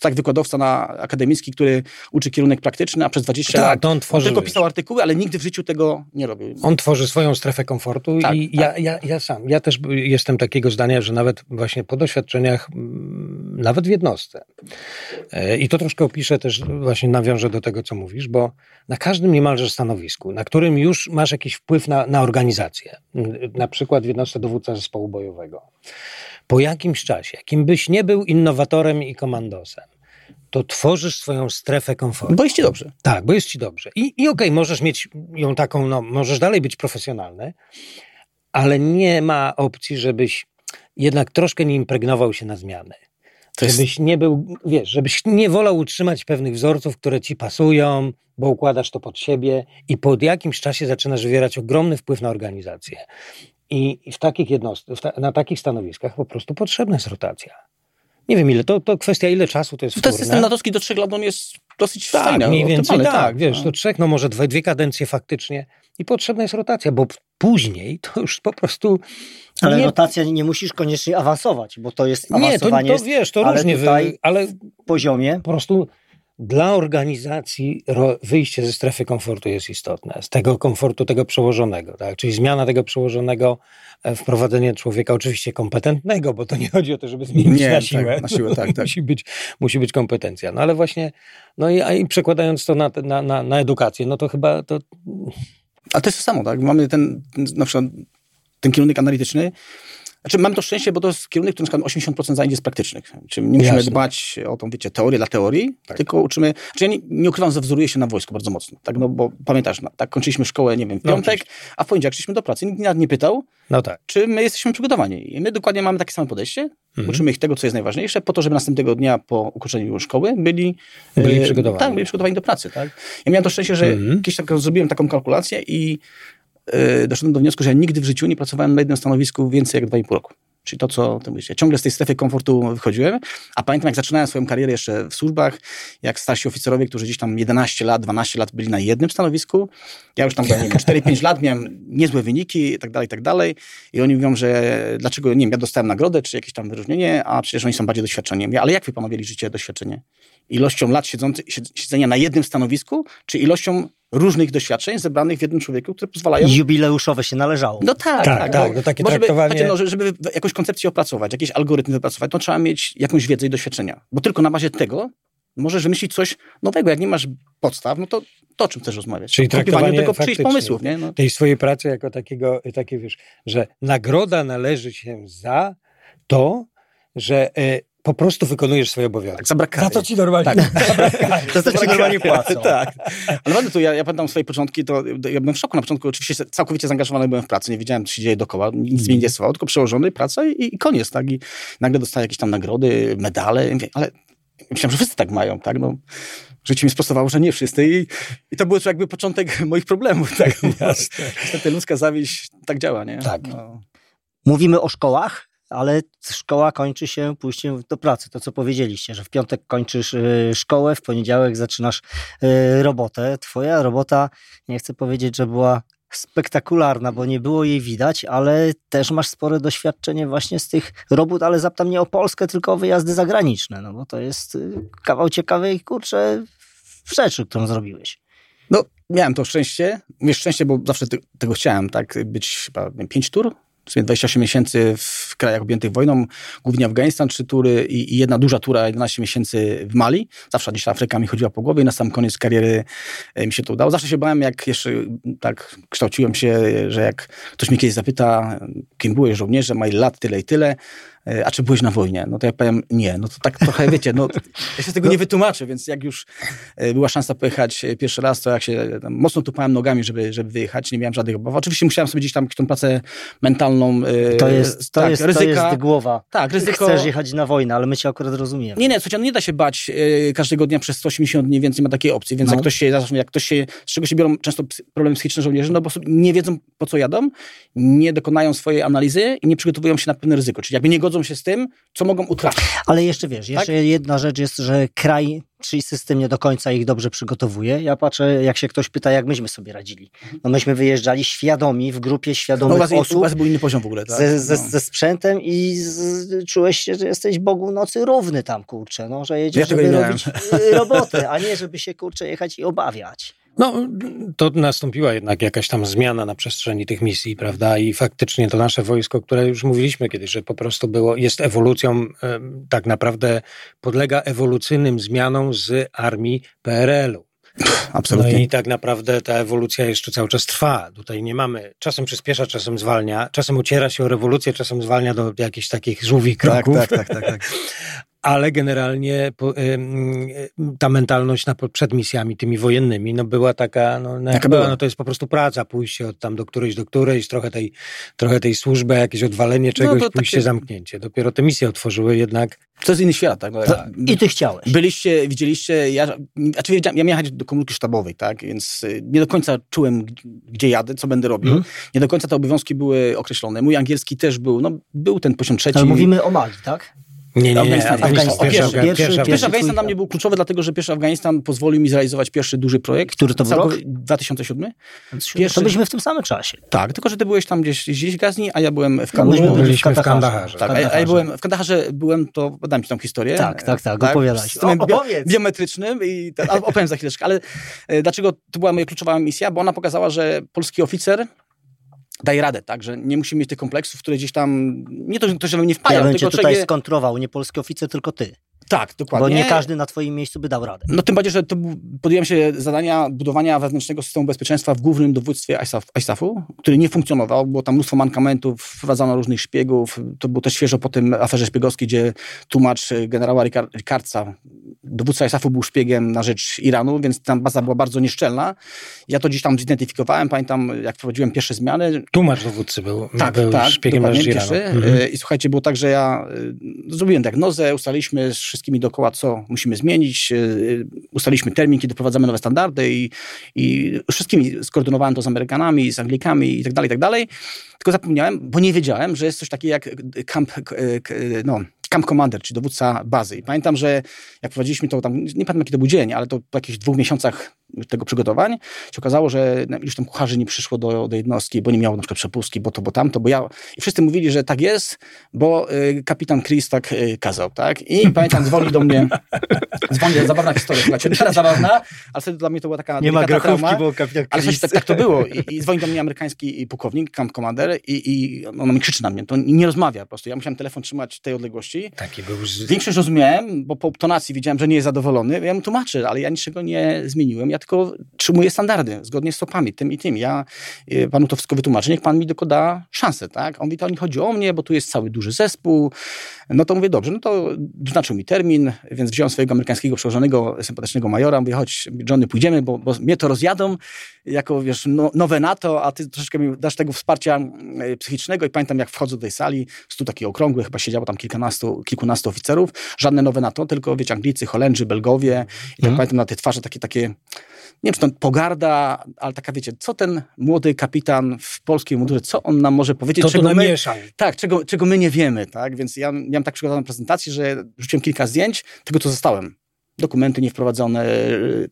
tak wykładowca na akademicki, który uczy kierunek praktyczny, a przez 20 Tak, lat on tworzy, tylko pisał artykuły, ale nigdy w życiu tego nie robił. On tworzy swoją strefę komfortu Tak, i tak. Ja, ja, ja sam, ja też jestem takiego zdania, że nawet właśnie po doświadczeniach, mm, nawet w jednostce, e, i to troszkę opiszę też, właśnie nawiążę do tego, co mówisz, bo na każdym niemalże stanowisku, na którym już masz jakiś wpływ na, na organizację, na przykład w jednostce dowódca zespołu bojowego, po jakimś czasie, jakim byś nie był innowatorem i komandosem, to tworzysz swoją strefę komfortu. Bo jest ci dobrze. Tak, bo jest ci dobrze. I, i okej, możesz mieć ją taką, no, możesz dalej być profesjonalny, ale nie ma opcji, żebyś jednak troszkę nie impregnował się na zmiany. To jest, Żebyś nie był, wiesz, żebyś nie wolał utrzymać pewnych wzorców, które ci pasują, bo układasz to pod siebie i po jakimś czasie zaczynasz wywierać ogromny wpływ na organizację. I w takich na takich stanowiskach po prostu potrzebna jest rotacja. Nie wiem ile, to, to kwestia ile czasu to jest to wtórne. system natowski do trzech lat, on jest dosyć Tak, fajny. mniej więcej optymalny, tak, wiesz, no. do trzech, no może dwie, dwie kadencje faktycznie i potrzebna jest rotacja, bo później to już po prostu Ale nie, rotacja nie musisz koniecznie awansować, bo to jest nie to, awansowanie to wiesz, to ale różnie, tutaj- wy, ale w poziomie. po prostu dla organizacji wyjście ze strefy komfortu jest istotne, z tego komfortu tego przełożonego, tak? czyli zmiana tego przełożonego, e, wprowadzenie człowieka oczywiście kompetentnego, bo to nie chodzi o to, żeby zmienić Nie, na tak, siłę. na siłę, tak, tak. musi, być, musi być kompetencja. No ale właśnie, no i, a i przekładając to na, na, na, na edukację, no to chyba to Ale to jest to samo, tak? Mamy ten, na przykład ten kierunek analityczny. Znaczy, mamy to szczęście, bo to jest kierunek, który na przykład 80% zajęć jest praktycznych. Czyli nie musimy Jasne. dbać o tą, wiecie, teorię dla teorii, Tak. tylko uczymy... Znaczy, ja nie, nie ukrywam, zawzoruję się na wojsku bardzo mocno, tak? No bo pamiętasz, no, tak kończyliśmy szkołę, nie wiem, w No, piątek, a w poniedziałek szliśmy do pracy. Nikt nas nie pytał, no tak. czy my jesteśmy przygotowani. I my dokładnie mamy takie samo podejście. Mhm. Uczymy ich tego, co jest najważniejsze, po to, żeby następnego dnia po ukończeniu szkoły byli, Byli e, przygotowani. Tak, byli przygotowani do pracy. Tak? Ja miałem to szczęście, że Mhm. kiedyś tak zrobiłem taką kalkulację i doszedłem do wniosku, że ja nigdy w życiu nie pracowałem na jednym stanowisku więcej jak 2,5 roku. Czyli to, co ty mówisz. Ja ciągle z tej strefy komfortu wychodziłem, a pamiętam, jak zaczynałem swoją karierę jeszcze w służbach, jak starsi oficerowie, którzy gdzieś tam 11 lat, 12 lat byli na jednym stanowisku. Ja już tam, nie wiem, 4-5 lat miałem niezłe wyniki i tak dalej, i tak dalej. I oni mówią, że dlaczego, nie wiem, ja dostałem nagrodę, czy jakieś tam wyróżnienie, a przecież oni są bardziej doświadczeni. Ja ale jak wy panowie liczycie doświadczenie? Ilością lat siedzący, sied- siedzenia na jednym stanowisku, czy ilością różnych doświadczeń zebranych w jednym człowieku, które pozwalają Jubileuszowe się należało. no tak, Tak, tak. tak, bo, no takie bo żeby, traktowanie- znaczy, no, że- żeby jakąś koncepcję opracować, jakiś algorytm wypracować, to trzeba mieć jakąś wiedzę i doświadczenia. Bo tylko na bazie tego możesz wymyślić coś nowego. Jak nie masz podstaw, no to, to o czym chcesz rozmawiać? Czyli traktowanie tego czyichś pomysłów, nie? No. tej swojej pracy jako takiego, takie wiesz, że nagroda należy się za to, że e, po prostu wykonujesz swoje obowiązki. Tak, za brak Za to ci normalnie. Tak. To znaczy normalnie płacą. tak. Ale naprawdę, to ja, ja pamiętam swoje początki, to ja byłem w szoku na początku. Oczywiście całkowicie zaangażowany byłem w pracę, nie wiedziałem, co się dzieje dookoła, nic mnie nie interesowało, tylko przełożony, praca i, i koniec, tak? I nagle dostaję jakieś tam nagrody, medale, I mówię, ale myślałem, że wszyscy tak mają, tak? No, życie mi sprostowało, że nie wszyscy i, i to był jakby początek moich problemów, tak? Niestety ludzka zawiść tak działa, nie? Tak. No. Mówimy o szkołach, ale szkoła kończy się pójściem do pracy. To, co powiedzieliście, że w piątek kończysz y, szkołę, w poniedziałek zaczynasz y, robotę. Twoja robota, nie chcę powiedzieć, że była spektakularna, bo nie było jej widać, ale też masz spore doświadczenie właśnie z tych robót, ale zapytam nie o Polskę, tylko o wyjazdy zagraniczne, no bo to jest y, kawał ciekawej, kurczę, rzeczy, którą zrobiłeś. No, miałem to szczęście. Mówię szczęście, bo zawsze te, tego chciałem, tak? Być chyba pięć tur w sumie 28 miesięcy w krajach objętych wojną, głównie Afganistan, trzy tury i, i jedna duża tura, 11 miesięcy w Mali. Zawsze gdzieś Afryka mi chodziła po głowie i na sam koniec kariery e, mi się to udało. Zawsze się bałem, jak jeszcze tak kształciłem się, że jak ktoś mnie kiedyś zapyta, kim byłeś żołnierzem, ma ile lat, tyle i tyle, E, a czy byłeś na wojnie? No to ja powiem nie. No to tak trochę, wiecie, no ja się z tego nie wytłumaczę, więc jak już e, była szansa pojechać e, pierwszy raz, to jak się mocno tupałem nogami, żeby, żeby wyjechać, nie miałem żadnych obaw. Oczywiście musiałem sobie gdzieś tam tą pracę mentalną To jest, to tak, jest, ryzyka. to jest głowa. Tak, ryzyko. Chcesz jechać na wojnę, ale my cię akurat rozumiemy. Nie, nie, słuchajcie, no nie da się bać każdego dnia przez 180 dni, więc nie ma takiej opcji. Więc No. jak ktoś się, jak ktoś się, z czego się biorą często problemy psychiczne żołnierzy, no bo nie wiedzą po co jadą, nie dokonają swojej analizy i nie przygotowują się na pewne ryzyko. Czyli jakby nie godzą się z tym, co mogą utracić. Ale jeszcze wiesz, jeszcze jedna rzecz jest, że kraj, czyli system nie do końca ich dobrze przygotowuje. Ja patrzę, jak się ktoś pyta, jak myśmy sobie radzili. No myśmy wyjeżdżali świadomi, w grupie No, świadomych was, osób. u was był inny poziom w ogóle, tak? ze, ze, No. ze sprzętem i z, czułeś się, że jesteś Bogu nocy równy tam, kurczę, no, że jedziesz, Ja żeby robić y, robotę, a nie żeby się, kurczę, jechać i obawiać. No, to nastąpiła jednak jakaś tam zmiana na przestrzeni tych misji, prawda? I faktycznie to nasze wojsko, które już mówiliśmy kiedyś, że po prostu było, jest ewolucją, tak naprawdę podlega ewolucyjnym zmianom z armii PRL-u. No Absolutnie. i tak naprawdę ta ewolucja jeszcze cały czas trwa. Tutaj nie mamy, czasem przyspiesza, czasem zwalnia, czasem ociera się o rewolucję, czasem zwalnia do jakichś takich żółwich tak, kroków. tak, tak, tak, tak. ale generalnie ta mentalność na, przed misjami tymi wojennymi no była taka, no, no, Taka była, była. no to jest po prostu praca, pójście od tam do którejś do którejś, trochę tej, trochę tej służby, jakieś odwalenie czegoś, to pójście, takie- zamknięcie. Dopiero te misje otworzyły jednak. To jest inny świat, tak? No, ja, I ty chciałeś. Byliście, widzieliście, ja, znaczy ja miałem jechać do komórki sztabowej, tak, więc y, nie do końca czułem, gdzie jadę, co będę robił. Mhm. Nie do końca te obowiązki były określone. Mój angielski też był, no był ten poziom trzeci. Ale mówimy o Mali, tak? Nie, nie, nie, Afganistan, pierwszy, Pierwszy, pierwszy, pierwszy, pierwszy. Pierwszy Afganistan dla mnie był kluczowy, dlatego że pierwszy Afganistan pozwolił mi zrealizować pierwszy duży projekt. Który to był rok? Całkowi- 2007? To byliśmy w tym samym czasie. Tak, tylko że ty byłeś tam gdzieś, gdzieś w Gazni, a ja byłem w byli byliśmy w Kandaharze. Kandaharze. Tak, a, ja- a ja byłem w Kandaharze, byłem, to podam ci tą historię. Tak, tak, tak, opowiadaj. Z systemem O, opowiedz. biometrycznym i ten, a, opowiem za chwileczkę, ale e, dlaczego to była moja kluczowa misja? Bo ona pokazała, że polski oficer daje radę, tak, że nie musi mieć tych kompleksów, które gdzieś tam, nie to, że mnie Ja wpajał, cię tylko tutaj czego- skontrował, nie polski oficer, tylko ty. Tak, dokładnie. Bo nie każdy na twoim miejscu by dał radę. No tym bardziej, że to podjąłem się zadania budowania wewnętrznego systemu bezpieczeństwa w głównym dowództwie ISAF, ISAF-u, który nie funkcjonował, było tam mnóstwo mankamentów, wprowadzano różnych szpiegów. To było też świeżo po tym aferze szpiegowskiej, gdzie tłumacz y, generała Ricardsa, dowódca ISAF-u był szpiegiem na rzecz Iranu, więc tam baza była bardzo nieszczelna. Ja to gdzieś tam zidentyfikowałem, pamiętam jak wprowadziłem pierwsze zmiany, Tłumacz dowódcy był, tak, był tak, szpiegiem na dokładnie, Iranu. Mhm. Y, I słuchajcie, było tak, że ja y, zrobiłem diagnozę, ustaliliśmy z wszystkimi dookoła, co musimy zmienić, y, y, ustaliliśmy termin, kiedy wprowadzamy nowe standardy i, i wszystkimi skoordynowałem to z Amerykanami, z Anglikami i tak dalej, tak dalej. Tylko zapomniałem, bo nie wiedziałem, że jest coś takiego jak camp, k- k- no, camp commander, czyli dowódca bazy. I pamiętam, że jak prowadziliśmy to tam, nie pamiętam jaki to był dzień, ale to po jakichś dwóch miesiącach tego przygotowań się okazało, że na- iluś tam kucharzy nie przyszło do, do jednostki, bo nie miało na przykład przepustki, bo to, bo tamto, bo ja... I wszyscy mówili, że tak jest, bo y, kapitan Chris tak y, kazał, tak? I pamiętam, dzwoni do mnie, dzwoni, zabawna historia, słuchajcie, teraz zabawna, ale wtedy dla mnie to była taka delikatna trauma. bo kapitan Ale słuchajcie, tak, tak to było. I, I dzwoni do mnie amerykański pułkownik, camp commander i, i on mi krzyczy na mnie. To nie rozmawia po prostu. Ja musiałem telefon trzymać tej odległości. Taki był. Większość rozumiałem, bo po tonacji widziałem, że nie jest zadowolony. Ja mu tłumaczę, ale ja niczego nie zmieniłem. Ja tylko trzymuję standardy zgodnie z stopami, tym i tym. Ja y, panu to wszystko wytłumaczę. Niech pan mi tylko da szansę, tak? On mówi, to nie chodzi o mnie, bo tu jest cały duży zespół. No to mówię, dobrze, no to wyznaczył mi termin, więc wziąłem swojego amerykańskiego przełożonego, sympatycznego majora. Mówię, chodź, Johnny, pójdziemy, bo, bo mnie to rozjadą jako, wiesz, no, nowe NATO, a ty troszeczkę mi dasz tego wsparcia y, psychicznego. I pamiętam, jak wchodzę do tej sali, stół taki okrągły, chyba siedziało tam kilkunastu, kilkunastu oficerów. Żadne nowe NATO, tylko, wiecie, Anglicy, Holendrzy, Belgowie. I tak Mhm. pamiętam na te twarze takie, takie, nie wiem, czy to pogarda, ale taka, wiecie, co ten młody kapitan w polskiej mundurze, co on nam może powiedzieć, To czego my, namieszał. tak, czego, czego my nie wiemy, tak? Więc ja miałem tak przygotowaną prezentację, że rzuciłem kilka zdjęć tego, co zostałem. Dokumenty niewprowadzone,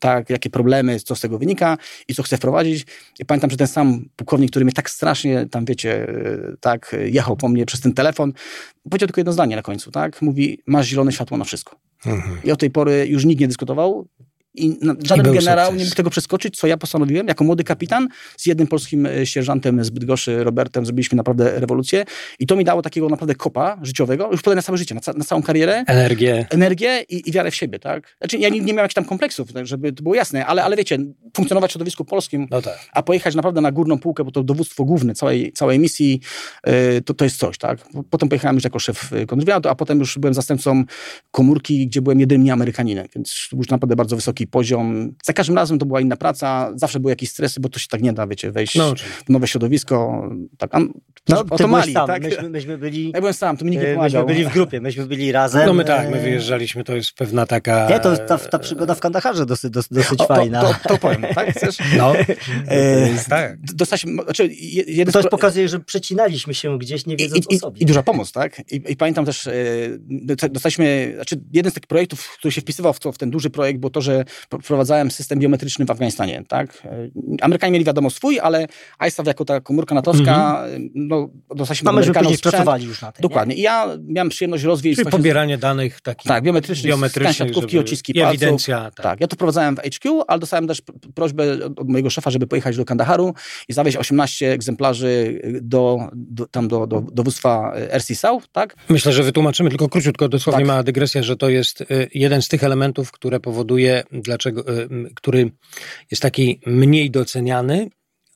tak, jakie problemy, co z tego wynika i co chcę wprowadzić. I pamiętam, że ten sam pułkownik, który mnie tak strasznie tam, wiecie, tak, jechał po mnie przez ten telefon, powiedział tylko jedno zdanie na końcu, tak? Mówi, masz zielone światło na wszystko. Mhm. I od tej pory już nikt nie dyskutował. I żaden I generał sukces. nie mógł tego przeskoczyć, co ja postanowiłem jako młody kapitan z jednym polskim e, sierżantem z Bydgoszczy, Robertem, zrobiliśmy naprawdę rewolucję i to mi dało takiego naprawdę kopa życiowego, już potem na całe życie, na, ca na całą karierę, Energię. energię i, i wiarę w siebie, tak? Znaczy ja nie, nie miałem jakichś tam kompleksów, tak, żeby to było jasne, ale, ale wiecie, funkcjonować w środowisku polskim, No tak. a pojechać naprawdę na górną półkę, bo to dowództwo główne całej, całej misji, y, to, to jest coś, tak? Potem pojechałem już jako szef y, kontrwywiadu, a potem już byłem zastępcą komórki, gdzie byłem jedynym nieamerykaninem, więc już naprawdę bardzo wysoki poziom. Za każdym razem to była inna praca, zawsze były jakieś stresy, bo to się tak nie da, wiecie, wejść No, w nowe środowisko, tak, a, No, o ty to Mali, sam, tak? myśmy, myśmy byli... Ja byłem sam, to mi nikt nie e, pomagał. Myśmy byli w grupie, myśmy byli razem. No my tak, my e, wyjeżdżaliśmy, to jest pewna taka... Nie, to ta, ta przygoda w Kandaharze dosyć, dosyć, dosyć O, to, fajna. to, to powiem, tak? Chcesz? No, E, tak. Dostaliśmy, znaczy, je- jeden To pokazuje, że przecinaliśmy się gdzieś, nie wiedząc I, i, o sobie. I duża pomoc, tak? I, i pamiętam też, e, do- dostaliśmy, znaczy jeden z takich projektów, który się wpisywał w, to, w ten duży projekt, było to, że wprowadzałem system biometryczny w Afganistanie, tak? E, Amerykanie mieli wiadomo swój, ale ISAF jako ta komórka natowska, no, dostaliśmy No myśmy Amerykanów później sprzęt. pracowali już na tym. Dokładnie. I ja miałem przyjemność rozwijać Czyli pobieranie danych takich tak, biometrycznych, biometrycznych, skan siatkówki, odciski palców. ewidencja. Tak. Tak, ja to prowadzałem w HQ, ale dostałem też prośbę od mojego szefa, żeby pojechać do Kandaharu i zawieźć 18 egzemplarzy do, do, tam do, do dowództwa RC South, tak? Myślę, że wytłumaczymy tylko króciutko, dosłownie Tak. mała dygresja, że to jest y, jeden z tych elementów, które powoduje, dlaczego, m, który jest taki mniej doceniany,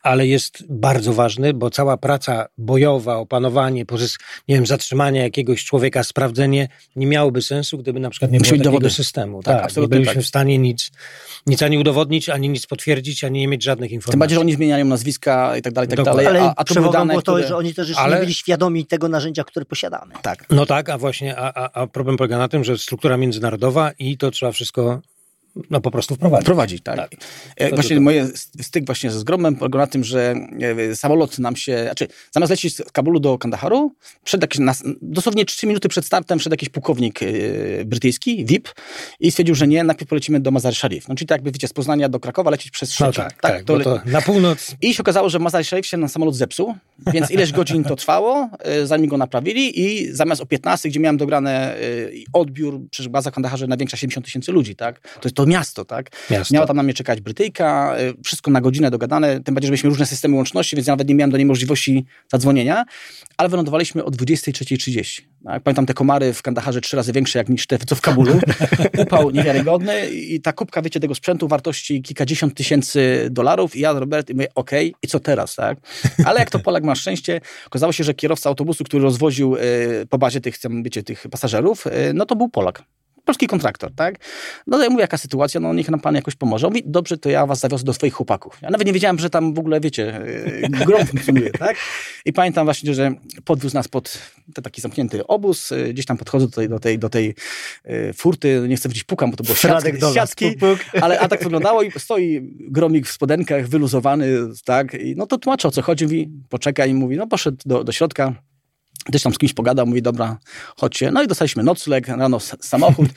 ale jest bardzo ważny, bo cała praca bojowa, opanowanie, pozys- nie wiem, zatrzymanie jakiegoś człowieka, sprawdzenie nie miałoby sensu, gdyby na przykład nie było takiego dowody. systemu. Tak, Tak, nie absolutnie byliśmy tak. w stanie nic, nic ani udowodnić, ani nic potwierdzić, ani nie mieć żadnych informacji. Tym bardziej, że oni zmieniają nazwiska i tak dalej, i tak Dokładnie. dalej, Ale a, a to dane, było to, które... że oni też jeszcze Ale- nie byli świadomi tego narzędzia, które posiadamy. Tak. No tak, a właśnie, a, a, a problem polega na tym, że struktura międzynarodowa i to trzeba wszystko no po prostu wprowadzić. Prowadzić, tak. Tak. E, To- właśnie to- moje styk właśnie ze Zgromem polegał na tym, że e, samolot nam się, znaczy zamiast lecieć z Kabulu do Kandaharu, przed jakiś, nas, dosłownie 3 minuty przed startem wszedł jakiś pułkownik e, brytyjski, VIP i stwierdził, że nie, najpierw polecimy do Mazar Sharif. No czyli tak jakby, wiecie, z Poznania do Krakowa lecieć przez No Szczecin. tak, tak, to bo le- to na północ I się okazało, że Mazar Sharif się na samolot zepsuł, więc ileś godzin to trwało, zanim go naprawili i zamiast o 15, gdzie miałem dograne odbiór, przecież baza w Kandaharze największa 70 tysięcy ludzi, tak? To jest to miasto, tak? miasto. Miała tam na mnie czekać Brytyjka, y, wszystko na godzinę dogadane, tym bardziej, że mieliśmy różne systemy łączności, więc ja nawet nie miałem do niej możliwości zadzwonienia, ale wylądowaliśmy o 23.30. Tak? Pamiętam te komary w Kandaharze trzy razy większe jak niż te, co w Kabulu. Upał niewiarygodny i ta kubka, wiecie, tego sprzętu wartości kilkadziesiąt tysięcy dolarów i ja, Robert, i mówię, okej, i co teraz, tak? Ale jak to Polak ma szczęście, okazało się, że kierowca autobusu, który rozwoził y, po bazie tych, tam, wiecie, tych pasażerów, y, no to był Polak polski kontraktor, tak? No to ja mówię, jaka sytuacja, no niech nam pan jakoś pomoże. On mówi, dobrze, to ja was zawiozę do swoich chłopaków. Ja nawet nie wiedziałem, że tam w ogóle, wiecie, yy, grom funkcjonuje, tak? I pamiętam właśnie, że podwiózł nas pod ten taki zamknięty obóz, yy, gdzieś tam podchodzę do tej, do tej, do tej yy, furty, nie chcę powiedzieć pukam, bo to było siatki, Dolas, siatki puk, puk. ale a tak wyglądało i stoi gromik w spodenkach, wyluzowany, tak? I no to tłumaczę, o co chodzi, mówi, poczekaj, i mówi, no poszedł do, do środka, też tam z kimś pogadał, mówi, dobra, chodźcie. No i dostaliśmy nocleg, rano samochód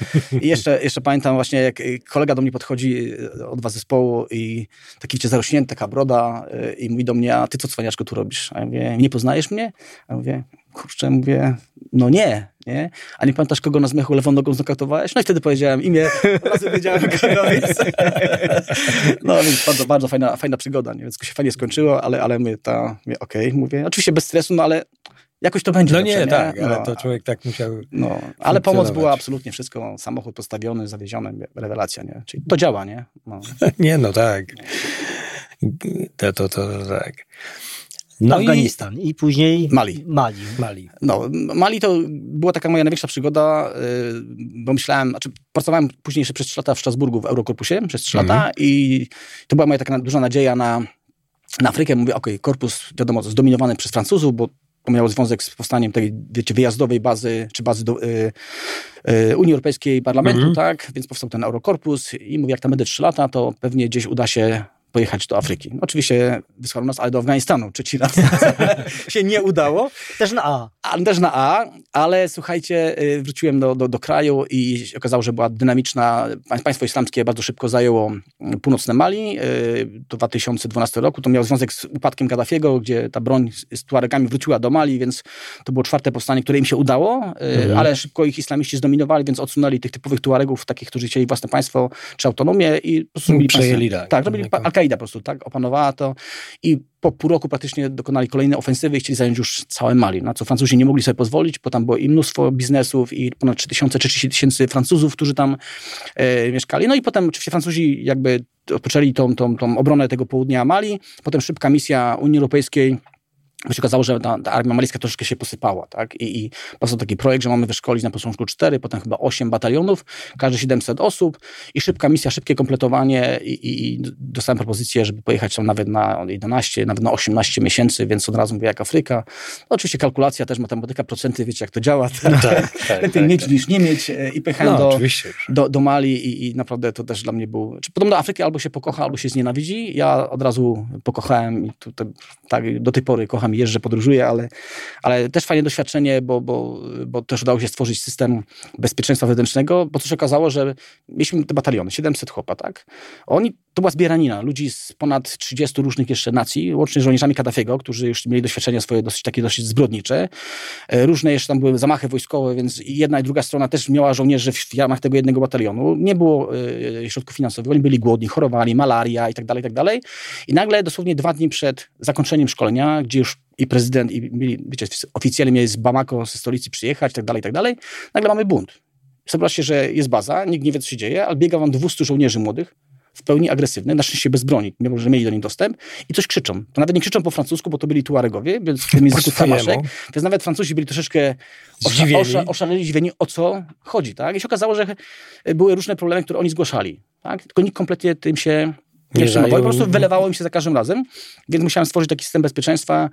i jeszcze, jeszcze pamiętam właśnie, jak y, kolega do mnie podchodzi y, od was zespołu i taki, wiecie, zarośnięty, taka broda y, i mówi do mnie, a ty co, cwaniaczku, tu robisz? A ja mówię, nie poznajesz mnie? A ja mówię, kurczę, mówię, no nie, nie? A nie pamiętasz, kogo na zmychu lewą nogą znokautowałeś? No i wtedy powiedziałem imię, od razu wiedziałem, kogo. No więc bardzo, bardzo fajna, fajna przygoda, nie? Więc się fajnie skończyło, ale, ale my ta, okej, mówię, oczywiście bez stresu, no ale jakoś to będzie. No dobrze, nie, tak, ale no, to człowiek tak musiał... no, ale pomoc była absolutnie wszystko, samochód postawiony, zawieziony, rewelacja, nie? Czyli to działa, nie? No. Nie, no tak. To, to, to tak. No No i- Afganistan i, później Mali. Mali. Mali. No, Mali to była taka moja największa przygoda, yy, bo myślałem, znaczy pracowałem później jeszcze przez 3 lata w Strasburgu w Eurokorpusie, przez 3 Mhm. lata i to była moja taka duża nadzieja na, na Afrykę. Mówię, okej, korpus, wiadomo, zdominowany przez Francuzów, bo to miało związek z powstaniem tej, wiecie, wyjazdowej bazy, czy bazy do, y, y, Unii Europejskiej Parlamentu, Mhm. tak? Więc powstał ten Eurokorpus i mówię, jak tam będę 3 lata, to pewnie gdzieś uda się pojechać do Afryki. Oczywiście wysłano nas, ale do Afganistanu trzeci raz się nie udało. Też na A. A, też na A, ale słuchajcie, y, wróciłem do, do, do kraju i okazało, że była dynamiczna, państwo islamskie bardzo szybko zajęło mm, północne Mali y, do 2012 roku. To miało związek z upadkiem Gaddafiego, gdzie ta broń z Tuaregami wróciła do Mali, więc to było czwarte powstanie, które im się udało, y, mhm. ale szybko ich islamiści zdominowali, więc odsunęli tych typowych Tuaregów, takich, którzy chcieli własne państwo czy autonomię i po prostu Przejęli, tak. Tak, robili Al-Kaida po prostu, tak, opanowała to i po pół roku praktycznie dokonali kolejnej ofensywy i chcieli zająć już całe Mali, na co Francuzi nie mogli sobie pozwolić, bo tam było i mnóstwo biznesów i ponad 3000 czy 30 tysięcy Francuzów, którzy tam e, mieszkali. No i potem oczywiście Francuzi jakby odpoczęli tą, tą, tą obronę tego południa Mali, potem szybka misja Unii Europejskiej bo się okazało, że ta, ta, armia malijska troszeczkę się posypała, tak? I, i powstał taki projekt, że mamy wyszkolić na początku 4, potem chyba 8 batalionów, każdy 700 osób i szybka misja, szybkie kompletowanie i, i, i dostałem propozycję, żeby pojechać tam nawet na 11, nawet na 18 miesięcy, więc od razu mówię jak Afryka. No, oczywiście kalkulacja też, matematyka, procenty, wiecie jak to działa. Tak, tak, tak, Lepiej tak, mieć tak. niż nie mieć e, i pojechałem no, do, do, do, Mali i, i, naprawdę to też dla mnie był... Czy podobno do Afryki albo się pokocha, albo się znienawidzi. Ja od razu pokochałem i tutaj, tak, do tej pory kocham czasami jeżdżę, podróżuję, ale, ale też fajne doświadczenie, bo, bo, bo też udało się stworzyć system bezpieczeństwa wewnętrznego, bo to się okazało, że mieliśmy te bataliony, 700 chłopa, tak? Oni, to była zbieranina ludzi z ponad 30 różnych jeszcze nacji, łącznie z żołnierzami Kaddafiego, którzy już mieli doświadczenia swoje dosyć takie dosyć zbrodnicze. E, różne jeszcze tam były zamachy wojskowe, więc jedna i druga strona też miała żołnierzy w ramach tego jednego batalionu. Nie było y, środków finansowych, oni byli głodni, chorowali, malaria i tak dalej, i tak dalej. I nagle dosłownie dwa dni przed zakończeniem szkolenia, gdzie już i prezydent, i mieli, wiecie, oficjalnie mieli z Bamako, ze stolicy przyjechać, tak dalej, tak dalej. Nagle mamy bunt. Zobaczcie, że jest baza, nikt nie wie, co się dzieje, ale biega wam 200 żołnierzy młodych, w pełni agresywnych, na szczęście bez broni, mimo że mieli do nich dostęp i coś krzyczą. To nawet nie krzyczą po francusku, bo to byli Tuaregowie, więc w tym języku tamaszek, więc nawet Francuzi byli troszeczkę osza, osza, oszaleli, zdziwieni, o co chodzi. Tak? I się okazało, że były różne problemy, które oni zgłaszali. Tak? Tylko nikt kompletnie tym się nie przejmował. Po prostu wylewało im się za każdym razem, więc musiałem stworzyć taki system bezpieczeństwa,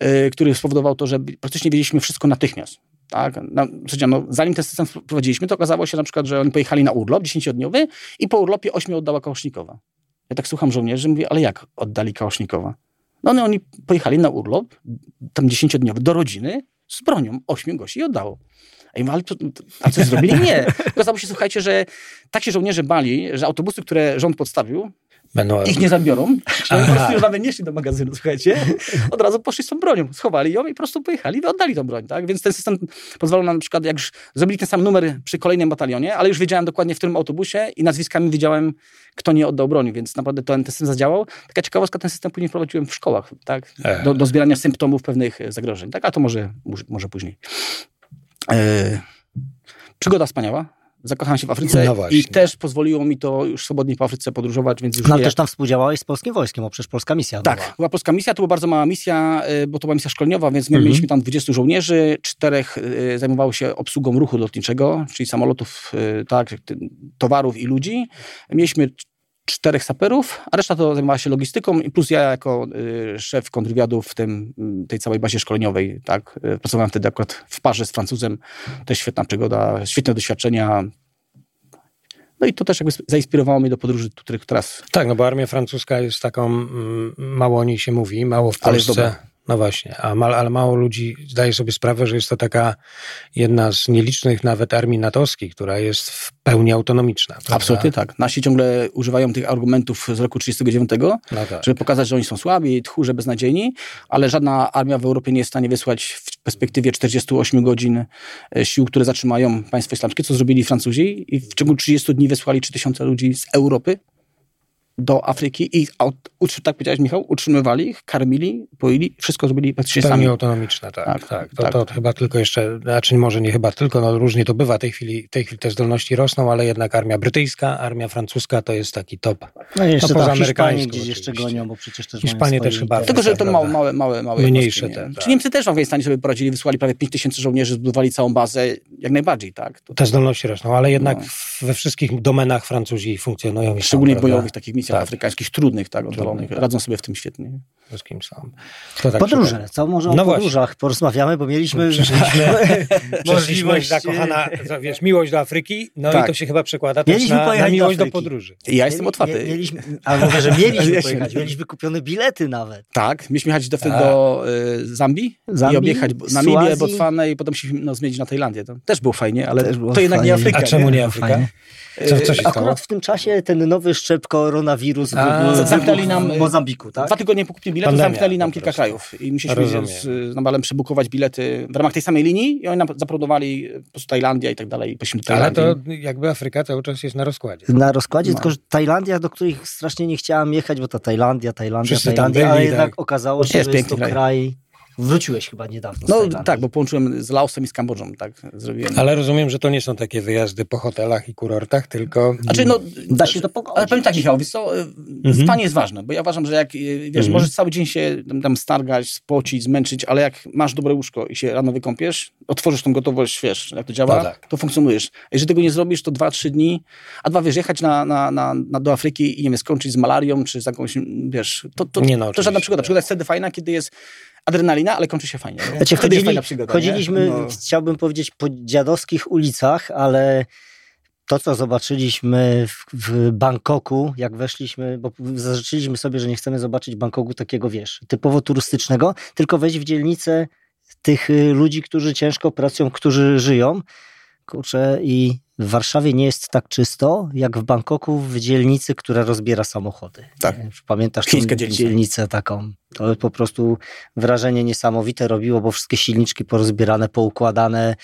yy, który spowodował to, że praktycznie wiedzieliśmy wszystko natychmiast. Tak? No, no, zanim ten system wprowadziliśmy, to okazało się na przykład, że oni pojechali na urlop dziesięciodniowy i po urlopie ośmiu oddała Kałasznikowa. Ja tak słucham żołnierzy, mówię, ale jak oddali Kałasznikowa? No one, oni pojechali na urlop, tam dziesięciodniowy, do rodziny, z bronią, ośmiu gości i oddało. A ja mówię, ale to, coś zrobili? Nie. Okazało się, słuchajcie, że tak się żołnierze bali, że autobusy, które rząd podstawił, Będą... Ich nie zabiorą. Oni po prostu już nawet nie szli do magazynu, słuchajcie. Od razu poszli z tą bronią. Schowali ją i po prostu pojechali i oddali tą broń. Tak? Więc ten system pozwalał nam na przykład, jak już zrobili ten sam numer przy kolejnym batalionie, ale już wiedziałem dokładnie w którym autobusie i nazwiskami wiedziałem, kto nie oddał broni, więc naprawdę ten, ten system zadziałał. Taka ciekawostka, ten system później wprowadziłem w szkołach, tak? Do, do zbierania symptomów pewnych zagrożeń. Tak? A to może, może później. E, przygoda wspaniała zakochałem się w Afryce no i też pozwoliło mi to już swobodnie po Afryce podróżować, więc już No też tam współdziałałeś z polskim wojskiem, bo przecież polska misja Tak, była. była polska misja, to była bardzo mała misja, y, bo to była misja szkoleniowa, więc my mhm. mieliśmy tam 20 żołnierzy, czterech y, zajmowało się obsługą ruchu lotniczego, czyli samolotów, y, tak, towarów i ludzi. Mieliśmy czterech saperów, a reszta to zajmowała się logistyką i plus ja jako y, szef kontrwywiadu w tym, tej całej bazie szkoleniowej, tak, y, pracowałem wtedy akurat w parze z Francuzem, też świetna przygoda, świetne doświadczenia, no i to też jakby zainspirowało mnie do podróży, których teraz... Tak, no bo armia francuska jest taką, mm, mało o niej się mówi, mało w Polsce no właśnie, a ma, ale mało ludzi zdaje sobie sprawę, że jest to taka jedna z nielicznych nawet armii natowskich, która jest w pełni autonomiczna. Prawda? Absolutnie tak. Nasi ciągle używają tych argumentów z roku 1939, no tak. żeby pokazać, że oni są słabi, tchórze, beznadziejni, ale żadna armia w Europie nie jest w stanie wysłać w perspektywie 48 godzin e, sił, które zatrzymają państwo islamskie, co zrobili Francuzi i w ciągu 30 dni wysłali 3000 ludzi z Europy do Afryki i tak powiedziałeś Michał, utrzymywali ich, karmili, poili, wszystko zrobili praktycznie sami. Pełni autonomiczne, tak. tak, tak. To, tak. to chyba tylko jeszcze, znaczy może nie chyba tylko, no różnie to bywa, w tej chwili, tej chwili te zdolności rosną, ale jednak armia brytyjska, armia francuska to jest taki top. No jeszcze no, poza tak, gdzieś jeszcze gonią, bo przecież też Hiszpanie też chyba. Tylko, że to małe, małe, małe, małe Mniejsze te, tak. Czy Niemcy też w Afganistanie sobie poradzili, wysłali prawie 5 tysięcy żołnierzy, zbudowali całą bazę, jak najbardziej, tak. To, te zdolności rosną, ale jednak no. we wszystkich domenach Francuzi funkcjonują. Szczególnie bojowych takich misjach tak. afrykańskich, trudnych, tak, oddalonych. Radzą sobie w tym świetnie. z kim. To tak Podróże, co może o no podróżach właśnie. porozmawiamy, bo mieliśmy możliwość zakochana, wiesz, miłość do Afryki, no tak. i to się chyba przekłada też mieliśmy na, na miłość do, do, podróży. Ja jestem otwarty. Mieliśmy, a mówię, że mieliśmy pojechać, mieliśmy kupione bilety nawet. Tak, mieliśmy jechać do, tak. do y, Zambii, Zambii, i objechać Namibię, Botswanę i potem się no, zmienić na Tajlandię. To też było fajnie, ale to jednak nie Afryka. A czemu nie Afryka? Co, co się Akurat stało? w tym czasie ten nowy szczep koronawirus A, zamknęli nam w Mozambiku, tak? Dwa tygodnie po kupnie biletów zamknęli nam kilka krajów i musieliśmy z, z Nabalem przebukować bilety w ramach tej samej linii i oni nam zaproponowali po prostu Tajlandia i tak dalej. I Ale to jakby Afryka cały czas jest na rozkładzie. Na rozkładzie, no. tylko że Tajlandia, do których strasznie nie chciałam jechać, bo to Tajlandia, Tajlandia, Wszyscy Tajlandia, byli, ale tak. jednak okazało się, jest że jest to kraj, kraj Wróciłeś chyba niedawno. No tak, bo połączyłem z Laosem i z Kambodżą, tak zrobiłem. Ale rozumiem, że to nie są takie wyjazdy po hotelach i kurortach, tylko... Znaczy, no, da się to pogodzić. Ale powiem tak, Michał, wiesz co, mhm. spanie jest ważne, bo ja uważam, że jak, wiesz, mhm. możesz cały dzień się tam, tam stargać, spocić, zmęczyć, ale jak masz dobre łóżko i się rano wykąpiesz, otworzysz tą gotowość, wiesz, jak to działa, no tak. to funkcjonujesz. A jeżeli tego nie zrobisz, to dwa, trzy dni, a dwa, wiesz, jechać na, na, na, na do Afryki i nie wiem, skończyć z malarią, czy z jakąś, wiesz, to, to, nie no, to żadna przygoda. Przygoda jest wtedy fajna, kiedy jest adrenalina, ale kończy się fajnie. Znaczy, chodzili, fajna przygoda, chodziliśmy, no. chciałbym powiedzieć, po dziadowskich ulicach, ale to, co zobaczyliśmy w, w, Bangkoku, jak weszliśmy, bo zażyczyliśmy sobie, że nie chcemy zobaczyć Bangkoku takiego, wiesz, typowo turystycznego, tylko wejść w dzielnicę tych y, ludzi, którzy ciężko pracują, którzy żyją. Kurczę, i w Warszawie nie jest tak czysto, jak w Bangkoku w dzielnicy, która rozbiera samochody. Tak. Pamiętasz tę dzielnicę taką? To po prostu wrażenie niesamowite robiło, bo wszystkie silniczki porozbierane, poukładane.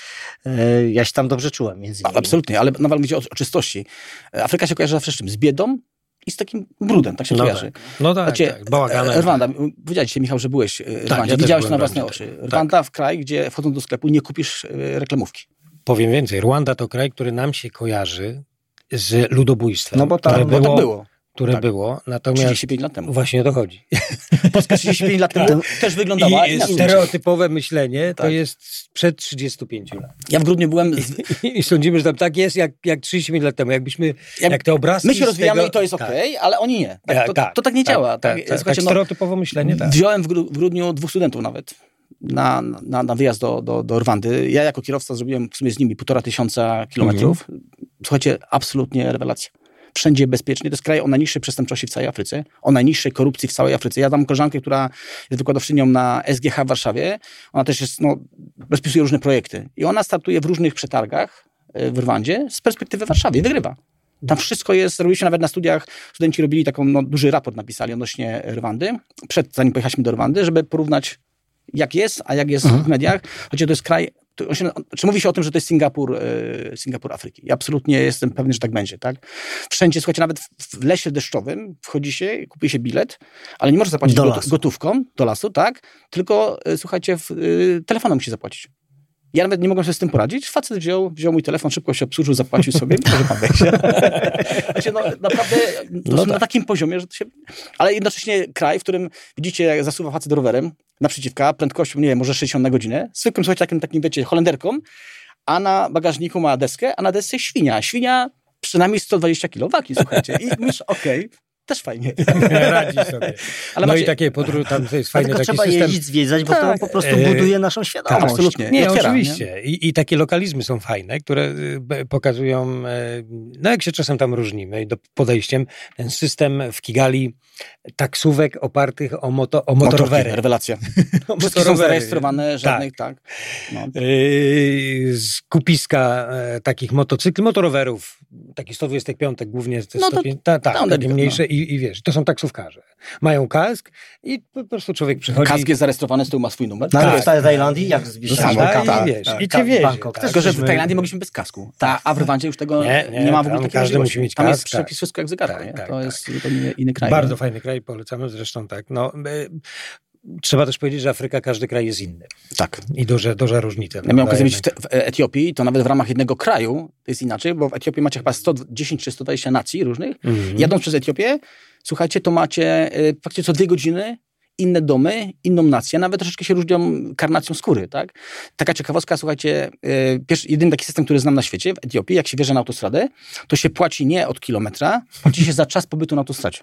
E, ja się tam dobrze czułem między innymi. Absolutnie, ale nadal mówię o, o czystości. Afryka się kojarzy zawsze z czym? Z biedą, i z takim brudem, tak się no kojarzy. Tak. No tak, Znaczy, tak bałaganem. Rwanda, powiedziałeś Michał, że byłeś w tak, ja widziałeś na własne oczy. Rwanda tak. w kraj, gdzie wchodząc do sklepu nie kupisz e, reklamówki. Powiem więcej, Rwanda to kraj, który nam się kojarzy z ludobójstwem. No bo, które było, tak było. Które tak. było, natomiast... 35 lat temu. Właśnie to chodzi. Polska 35 lat temu tak. też wyglądała I inaczej. stereotypowe myślenie tak. to jest przed 35 lat. Ja w grudniu byłem... Z... I, sądzimy, że tam tak jest jak, jak 35 lat temu. Jakbyśmy, jak, jak te obrazki My się rozwijamy tego... i to jest okej, okay, ale oni nie. Tak, to, to, tak nie działa. Tak, tak, tak, tak stereotypowo myślenie, tak. Wziąłem w grudniu dwóch studentów nawet na, na, na wyjazd do, do, do Rwandy. Ja jako kierowca zrobiłem w sumie z nimi półtora tysiąca kilometrów. Mhm. Słuchajcie, absolutnie rewelacja. Wszędzie bezpiecznie. To jest kraj o najniższej przestępczości w całej Afryce, o najniższej korupcji w całej Afryce. Ja mam koleżankę, która jest wykładowczynią na SGH w Warszawie. Ona też jest, no, rozpisuje różne projekty. I ona startuje w różnych przetargach e, w Rwandzie z perspektywy Warszawy i wygrywa. Tam wszystko jest, robiliśmy nawet na studiach, studenci robili taką, no, duży raport napisali odnośnie Rwandy, przed, zanim pojechaliśmy do Rwandy, żeby porównać jak jest, a jak jest mhm. w mediach. Chociaż to jest kraj, się, czy mówi się o tym, że to jest Singapur, e, Singapur Afryki. Ja absolutnie jestem pewny, że tak będzie, tak? Wszędzie, słuchajcie, nawet w lesie deszczowym wchodzi się, kupuje się bilet, ale nie może zapłacić do gotówką do lasu, tak? Tylko, e, słuchajcie, w, e, telefonem musi zapłacić. Ja nawet nie mogłem sobie z tym poradzić. Facet wziął, wziął mój telefon, szybko się obsłużył, zapłacił sobie, może pan znaczy, no, naprawdę no tak. na takim poziomie, że to się... Ale jednocześnie kraj, w którym widzicie, jak zasuwa facet rowerem naprzeciwka, prędkością, nie wiem, może 60 na godzinę, zwykłym, słuchajcie, takim, takim, wiecie, holenderką, a na bagażniku ma deskę, a na desce świnia. Świnia przynajmniej 120 kg wagi, słuchajcie. I myślisz, okej, okay, też fajnie. Radzi sobie. Ale no macie... i takie podróże, tam to jest fajny taki trzeba system. jeździć, zwiedzać, bo tak. to po prostu buduje naszą świadomość. Tak, absolutnie. Nie, nie oczywiście. Nie? I, I, takie lokalizmy są fajne, które y, pokazują, e, no jak się czasem tam różnimy do podejściem, ten system w Kigali taksówek opartych o, moto, o motorowery. Rewelacja. Wszystkie są zarejestrowane, żadnych, tak. tak. No. Yy, skupiska e, takich motocykli, motorowerów, taki 125 głównie, te no 105, to, ta, ta, takie no. mniejsze no. I, i wiesz, to są taksówkarze. Mają kask i po prostu człowiek przychodzi. Kask jest zarejestrowany, z tyłu ma swój numer. Na tak. w Tajlandii jak zbliżamy tak, tak, i wiesz, tak, i cię wiezie. Tak. Tylko, że w Tajlandii mogliśmy bez kasku, tak. a w Rwandzie już tego nie, nie, nie ma w ogóle takiego Każdy musi mieć kask. Tam jest przepis wszystko jak zegarka, tak, to jest zupełnie inny kraj. Bardzo fajny kraj, polecamy zresztą tak. No, Trzeba też powiedzieć, że Afryka, każdy kraj jest inny. Tak. I duża, duża różnica. Ja miałem okazję być w, w, Etiopii, to nawet w ramach jednego kraju to jest inaczej, bo w Etiopii macie chyba 110 czy 120 nacji różnych. -hmm. Jadąc przez Etiopię, słuchajcie, to macie y, faktycznie co dwie godziny inne domy, inną nację, nawet troszeczkę się różnią karnacją skóry, tak? Taka ciekawostka, słuchajcie, y, pierwszy, jedyny taki system, który znam na świecie, w Etiopii, jak się wjeżdża na autostradę, to się płaci nie od kilometra, płaci się za czas pobytu na autostradzie.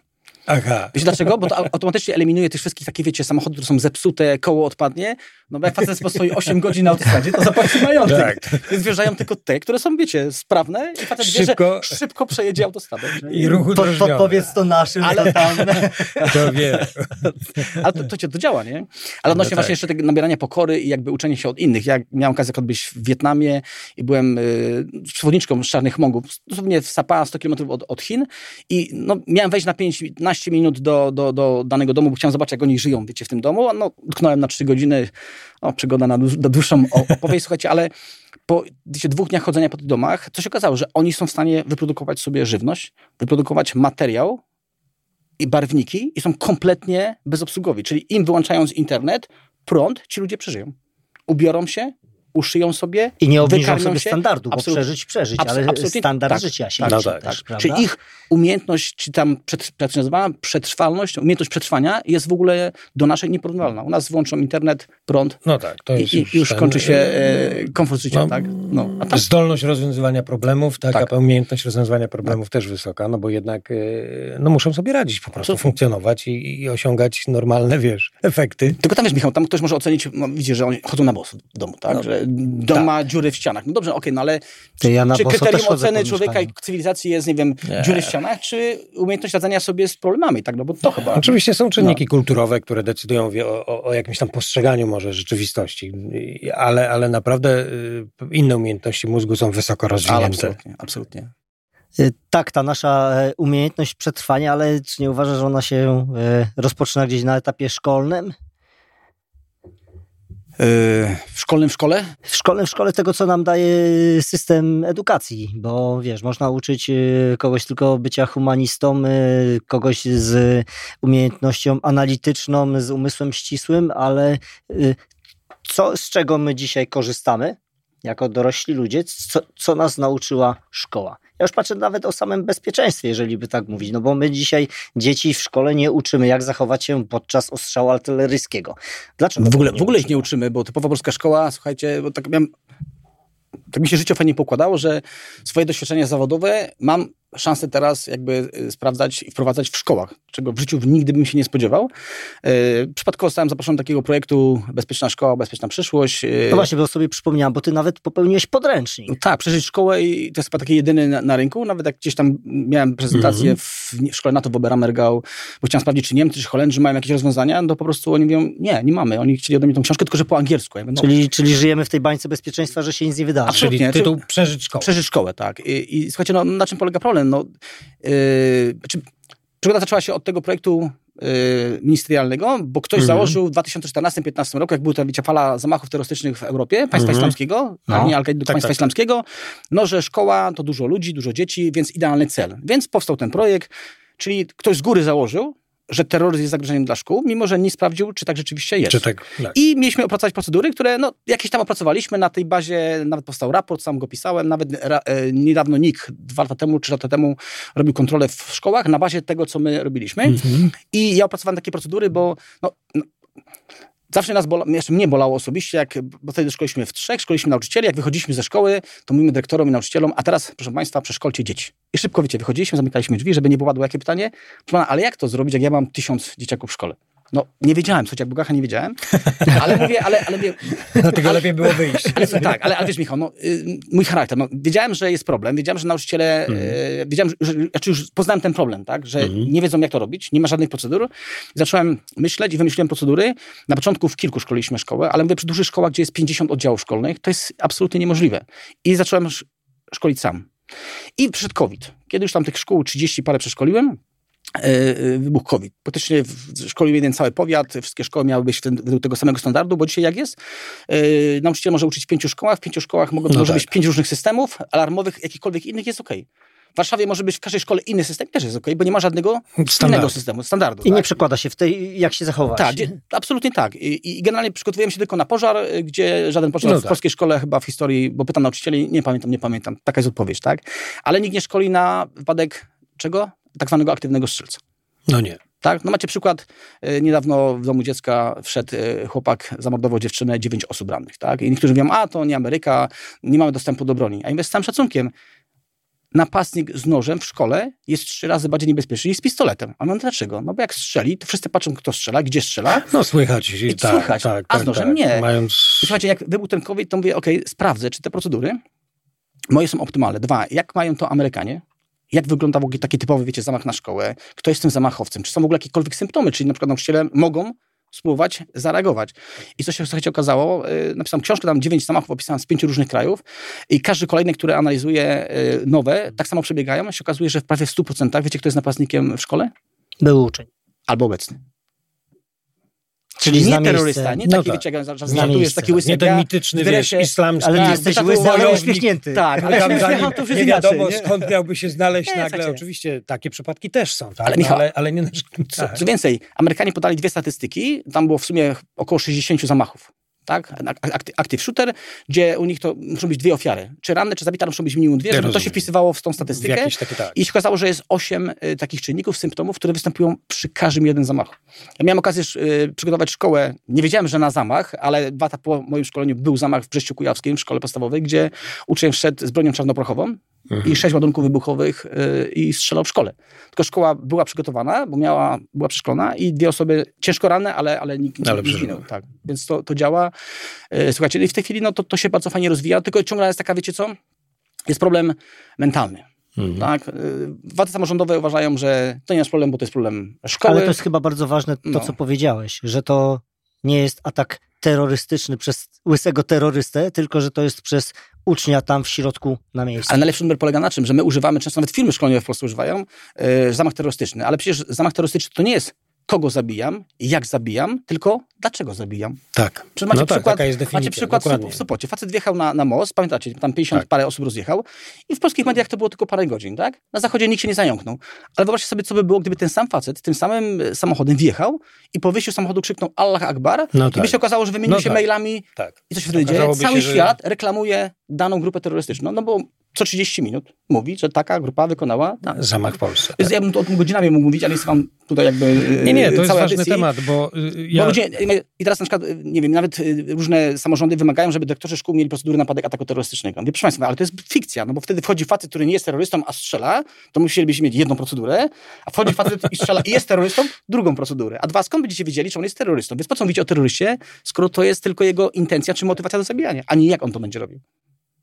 Aha. Wiecie dlaczego? Bo to automatycznie eliminuje tych wszystkich takie, wiecie, samochody, które są zepsute, koło odpadnie. No bo jak facet swoje 8 godzin na autostradzie, to zapłaci majątek. Tak. Więc wjeżdżają tylko te, które są, wiecie, sprawne i facet szybko, wie, szybko przejedzie autostradą. I ruchu po, Podpowiedz to naszym, ale tam... To wie. Ale to, to, to działa, nie? Ale odnośnie no tak. właśnie jeszcze tego nabierania pokory i jakby uczenia się od innych. Ja miałem okazję być w Wietnamie i byłem y, przewodniczką z Czarnych Mongów, dosłownie w Sapa, 100 km od, od Chin i no, miałem wejść na 15 minut do, do, do danego domu, bo chciałem zobaczyć, jak oni żyją, wiecie, w tym domu. No, utknąłem na 3 godziny, o, przygoda na, na dłuższą opowieść, słuchajcie, ale po wiecie, dwóch dniach chodzenia po tych domach, co się okazało, że oni są w stanie wyprodukować sobie żywność, wyprodukować materiał i barwniki i są kompletnie bezobsługowi. Czyli im wyłączając internet, prąd, ci ludzie przeżyją. Ubiorą się, uszyją sobie. I nie obniżą sobie się. standardu, bo przeżyć, przeżyć, ale standard tak, życia się tak, no tak, też, tak. Czyli ich umiejętność, czy tam jak się nazywa, przetrwalność, umiejętność przetrwania jest w ogóle do naszej nieporównywalna. U nas wyłączą internet, prąd no tak, to jest i, już, już ten, kończy się e, komfort życia. No, tak? No, a tam... Zdolność rozwiązywania problemów, tak, tak, a umiejętność rozwiązywania problemów też wysoka, no bo jednak e, no, muszą sobie radzić po prostu, funkcjonować i, i, osiągać normalne, wiesz, efekty. Tylko tam wiesz, Michał, tam ktoś może ocenić, no, widzi, że oni chodzą na boss w domu, tak? No. Że dom tak. ma dziury w ścianach. No dobrze, okej, okay, no ale ja czy kryterium oceny człowieka i cywilizacji jest, nie wiem, nie. dziury w ścianach, czy umiejętność radzenia sobie z problemami, tak? No bo to chyba... Oczywiście są czynniki no. kulturowe, które decydują o, o, o, jakimś tam postrzeganiu może rzeczywistości, ale, ale naprawdę y, inne umiejętności mózgu są wysoko rozwinięte. Ale absolutnie, absolutnie. Y, tak, ta nasza e, umiejętność przetrwania, ale czy nie uważasz, że ona się e, rozpoczyna gdzieś na etapie szkolnym? W szkolnym w szkole? W szkolnym w szkole tego, co nam daje system edukacji, bo wiesz, można uczyć y, kogoś tylko bycia humanistą, y, kogoś z umiejętnością analityczną, z umysłem ścisłym, ale co, z czego my dzisiaj korzystamy jako dorośli ludzie, co, co nas nauczyła szkoła? Ja już patrzę nawet o samym bezpieczeństwie, jeżeli by tak mówić, no bo my dzisiaj dzieci w szkole nie uczymy, jak zachować się podczas ostrzału artyleryjskiego. Dlaczego? W ogóle, w ogóle ich nie uczymy, bo typowa polska szkoła, słuchajcie, bo tak miałem tak mi się życie fajnie pokładało, że swoje doświadczenia zawodowe mam szansę teraz jakby y, sprawdzać i wprowadzać w szkołach, czego w życiu nigdy bym się nie spodziewał. Yy, przypadkowo zostałem zaproszony do takiego projektu Bezpieczna Szkoła, Bezpieczna Przyszłość. Yy, no właśnie, bo sobie przypomniałem, bo ty nawet popełniłeś podręcznik. No tak, przeżyć szkołę i to jest chyba taki jedyny na, na, rynku. Nawet jak gdzieś tam miałem prezentację mm -hmm. w, w, szkole NATO w Oberammergau, bo chciałem sprawdzić, czy Niemcy, czy Holendrzy mają jakieś rozwiązania, no to po prostu oni mówią, nie, nie mamy. Oni chcieli ode mnie tą książkę, tylko że po angielsku. Ja mówię, no. czyli, czyli żyjemy w tej bańce bezpieczeństwa, że się nic nie wydarzy. Absolutnie. Czyli tytuł Przeżyć szkołę. Przeżyć szkołę, tak. I, i słuchajcie, no na czym polega problem? No, Yy, znaczy, przygoda zaczęła się od tego projektu yy, ministerialnego, bo ktoś mhm. założył w 2014-2015 roku, jak była ta wiecie, fala zamachów terrorystycznych w Europie, państwa mhm. islamskiego, no. nie al do tak, państwa tak. islamskiego, no, że szkoła to dużo ludzi, dużo dzieci, więc idealny cel. Więc powstał ten projekt, czyli ktoś z góry założył, że terroryzm jest zagrożeniem dla szkół, mimo że nie sprawdził, czy tak rzeczywiście jest. Tak, tak. I mieliśmy opracować procedury, które no, jakieś tam opracowaliśmy. Na tej bazie nawet powstał raport, sam go pisałem. Nawet ra, e, niedawno NIK, dwa lata temu, trzy lata temu robił kontrolę w szkołach na bazie tego, co my robiliśmy. Mhm. I ja opracowałem takie procedury, bo no, no Zawsze nas bolało, jeszcze mnie bolało osobiście, jak, bo wtedy szkoliliśmy w trzech, szkoliliśmy nauczycieli, jak wychodziliśmy ze szkoły, to mówimy dyrektorom i nauczycielom, a teraz, proszę Państwa, przeszkolcie dzieci. I szybko, wiecie, wychodziliśmy, zamykaliśmy drzwi, żeby nie było jakie pytanie. Ale jak to zrobić, jak ja mam tysiąc dzieciaków w szkole? No, nie wiedziałem, słuchajcie, jak Bogacha nie wiedziałem, ale mówię, ale... ale mówię, Dlatego lepiej było wyjść. Ale, tak, ale, ale wiesz Michał, no, y, mój charakter, no, wiedziałem, że jest problem, wiedziałem, że nauczyciele, mm. y, wiedziałem, że, znaczy już poznałem ten problem, tak, że mm. nie wiedzą, jak to robić, nie ma żadnych procedur. Zacząłem myśleć i wymyśliłem procedury. Na początku w kilku szkoliliśmy szkołę, ale mówię, przy dużych szkołach, gdzie jest 50 oddziałów szkolnych, to jest absolutnie niemożliwe. I zacząłem szkolić sam. I przyszedł COVID. Kiedy już tam tych szkół 30 parę przeszkoliłem, wybuch COVID. Praktycznie szkolił jeden cały powiat, wszystkie szkoły miały być według tego samego standardu, bo dzisiaj jak jest, yy, nauczyciel może uczyć w pięciu szkołach, w pięciu szkołach mogą, no może tak. być pięć różnych systemów alarmowych, jakichkolwiek innych jest ok. W Warszawie może być w każdej szkole inny system, też jest ok, bo nie ma żadnego innego systemu, standardu. I tak? nie przekłada się w tej, jak się zachować. Tak, absolutnie tak. I, I, generalnie przygotowujemy się tylko na pożar, gdzie żaden pożar no w tak. polskiej szkole chyba w historii, bo pytam nauczycieli, nie pamiętam, nie pamiętam, taka jest odpowiedź, tak? Ale nikt nie szkoli na wypadek czego? Tak zwanego aktywnego strzelca. No nie. Tak? No macie przykład, e, niedawno w domu dziecka wszedł e, chłopak, zamordował dziewczynę, dziewięć osób rannych. Tak? I niektórzy mówią, a to nie Ameryka, nie mamy dostępu do broni. A mówię z całym szacunkiem, napastnik z nożem w szkole jest trzy razy bardziej niebezpieczny niż z pistoletem. A no dlaczego? No bo jak strzeli, to wszyscy patrzą, kto strzela, gdzie strzela. No słychać. I tak, słychać, tak, a z tak, nożem tak. nie. Mając... I słuchajcie, jak wybuch ten COVID, to mówię, okej, sprawdzę, czy te procedury moje są optymalne. Dwa, jak mają to Amerykanie? Jak wygląda w ogóle taki typowy, wiecie, zamach na szkołę? Kto jest tym zamachowcem? Czy są w ogóle jakiekolwiek symptomy? Czyli na przykład nauczyciele mogą spróbować zareagować. I co się słuchajcie okazało? Yy, napisałem książkę, tam dziewięć zamachów opisałem z pięciu różnych krajów i każdy kolejny, który analizuje yy, nowe, tak samo przebiegają. się okazuje, że w prawie w 100% wiecie, kto jest napastnikiem w szkole? Był uczeń. Albo obecny. Czyli nie terrorysta, miejsce. nie No taki, tak. wiecie, jak zawsze Zna żartujesz, taki łysy Nie jak ten mityczny, wiesz, islamski. Ale nie Tak, jesteś tak, łysy, ale uśmiechnięty. Tak, ale Tam uśmiecham, to już nie wiadomo, skąd miałby się znaleźć nagle. Oczywiście takie przypadki też są, tak? Ale no, Michał- ale, nie na tak. co więcej, Amerykanie podali dwie statystyki, tam było w sumie około 60 zamachów. Tak? Active shooter, gdzie u nich to muszą być dwie ofiary. Czy ranne, czy zabita, muszą być minimum dwie, Ja żeby to się wpisywało w tą W statystykę. jakieś takie tak. I się okazało, że jest osiem y, takich czynników, symptomów, które występują przy każdym jednym zamachu. Ja miałem okazję y, przygotować szkołę, nie wiedziałem, że na zamach, ale dwa lata po moim szkoleniu był zamach w Brześciu Kujawskim w szkole podstawowej, gdzie uczeń wszedł z bronią czarnoprochową Mhm. i sześć ładunków wybuchowych y, i strzelał w szkole. Tylko szkoła była przygotowana, bo miała, była przeszkolona i dwie osoby ciężko ranne, ale, ale nikt nie zginął. Tak. Więc to, to działa. Y, Słuchajcie, i w tej chwili no, to, to się bardzo fajnie rozwija, tylko ciągle jest taka, wiecie co, jest problem mentalny. Mhm. Tak? Y, Władze samorządowe uważają, że to nie jest problem, bo to jest problem szkoły. Ale to jest chyba bardzo ważne to, No. co powiedziałeś, że to nie jest atak terrorystyczny przez łysego terrorystę, tylko że to jest przez ucznia tam w środku na miejscu. Ale najlepszy numer polega na czym? Że my używamy, często nawet firmy szkoleniowe w Polsce używają, yy, zamach terrorystyczny. Ale przecież zamach terrorystyczny to nie jest kogo zabijam, jak zabijam, tylko dlaczego zabijam. Tak. Czy macie no tak, przykład, definicja. macie przykład w Sop- dokładnie. w Sopocie. Facet wjechał na, na most, pamiętacie, tam 50 Tak. parę osób rozjechał i w polskich mediach to było tylko parę godzin, tak? Na zachodzie nikt się nie zająknął. Ale wyobraźcie sobie, co by było, gdyby ten sam facet tym samym e, samochodem wjechał i po wyjściu samochodu krzyknął Allah Akbar No i by tak. się okazało, że wymienił No się tak. mailami tak. i co się wtedy dzieje? Cały się, że- świat reklamuje daną grupę terrorystyczną, no bo co 30 minut mówi, że taka grupa wykonała tak. Zamach w Polsce. Więc Ja bym o tym godzinami mógł mówić, ale jest wam tutaj jakby e, Nie, nie, to jest całej ważny audycji. temat, bo y, ja... Bo ludzie, I teraz na przykład, nie wiem, nawet różne samorządy wymagają, żeby dyrektorzy szkół mieli procedury napadek ataku terrorystycznego. Mówię, proszę Państwa, ale to jest fikcja, no bo wtedy wchodzi facet, który nie jest terrorystą, a strzela, to musielibyście mieć jedną procedurę, a wchodzi facet i strzela i jest terrorystą, drugą procedurę. A dwa, skąd będziecie wiedzieli, czy on jest terrorystą? Więc po co mówicie o terroryście, skoro to jest tylko jego intencja czy motywacja do zabijania, a nie jak on to będzie robił.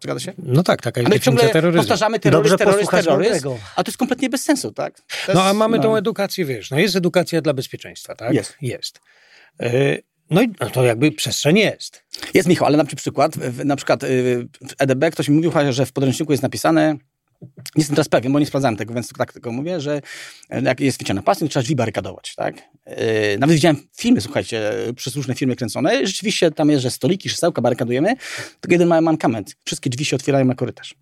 Zgadza się? No tak, taka jest A my ciągle terroryzmu. powtarzamy terroryzm, Dobrze terroryzm, terroryzm, a to jest kompletnie bez sensu, tak? No jest- a mamy no. tą edukację, wiesz, no jest edukacja dla bezpieczeństwa, tak? Jest. Jest. Y, No i no to jakby przestrzeń jest. Jest Michał, ale na przykład, na przykład y, w EDB ktoś mi mówił, że w podręczniku jest napisane, nie jestem teraz pewien, bo nie sprawdzałem tego, więc tak tylko mówię, że e, jak jest wiecie, napastnik, trzeba drzwi barykadować, tak? Yy, nawet widziałem filmy, słuchajcie, przez różne firmy kręcone, rzeczywiście tam jest, że stoliki, krzesełka barykadujemy, tylko jeden mały mankament. Wszystkie drzwi się otwierają na korytarz.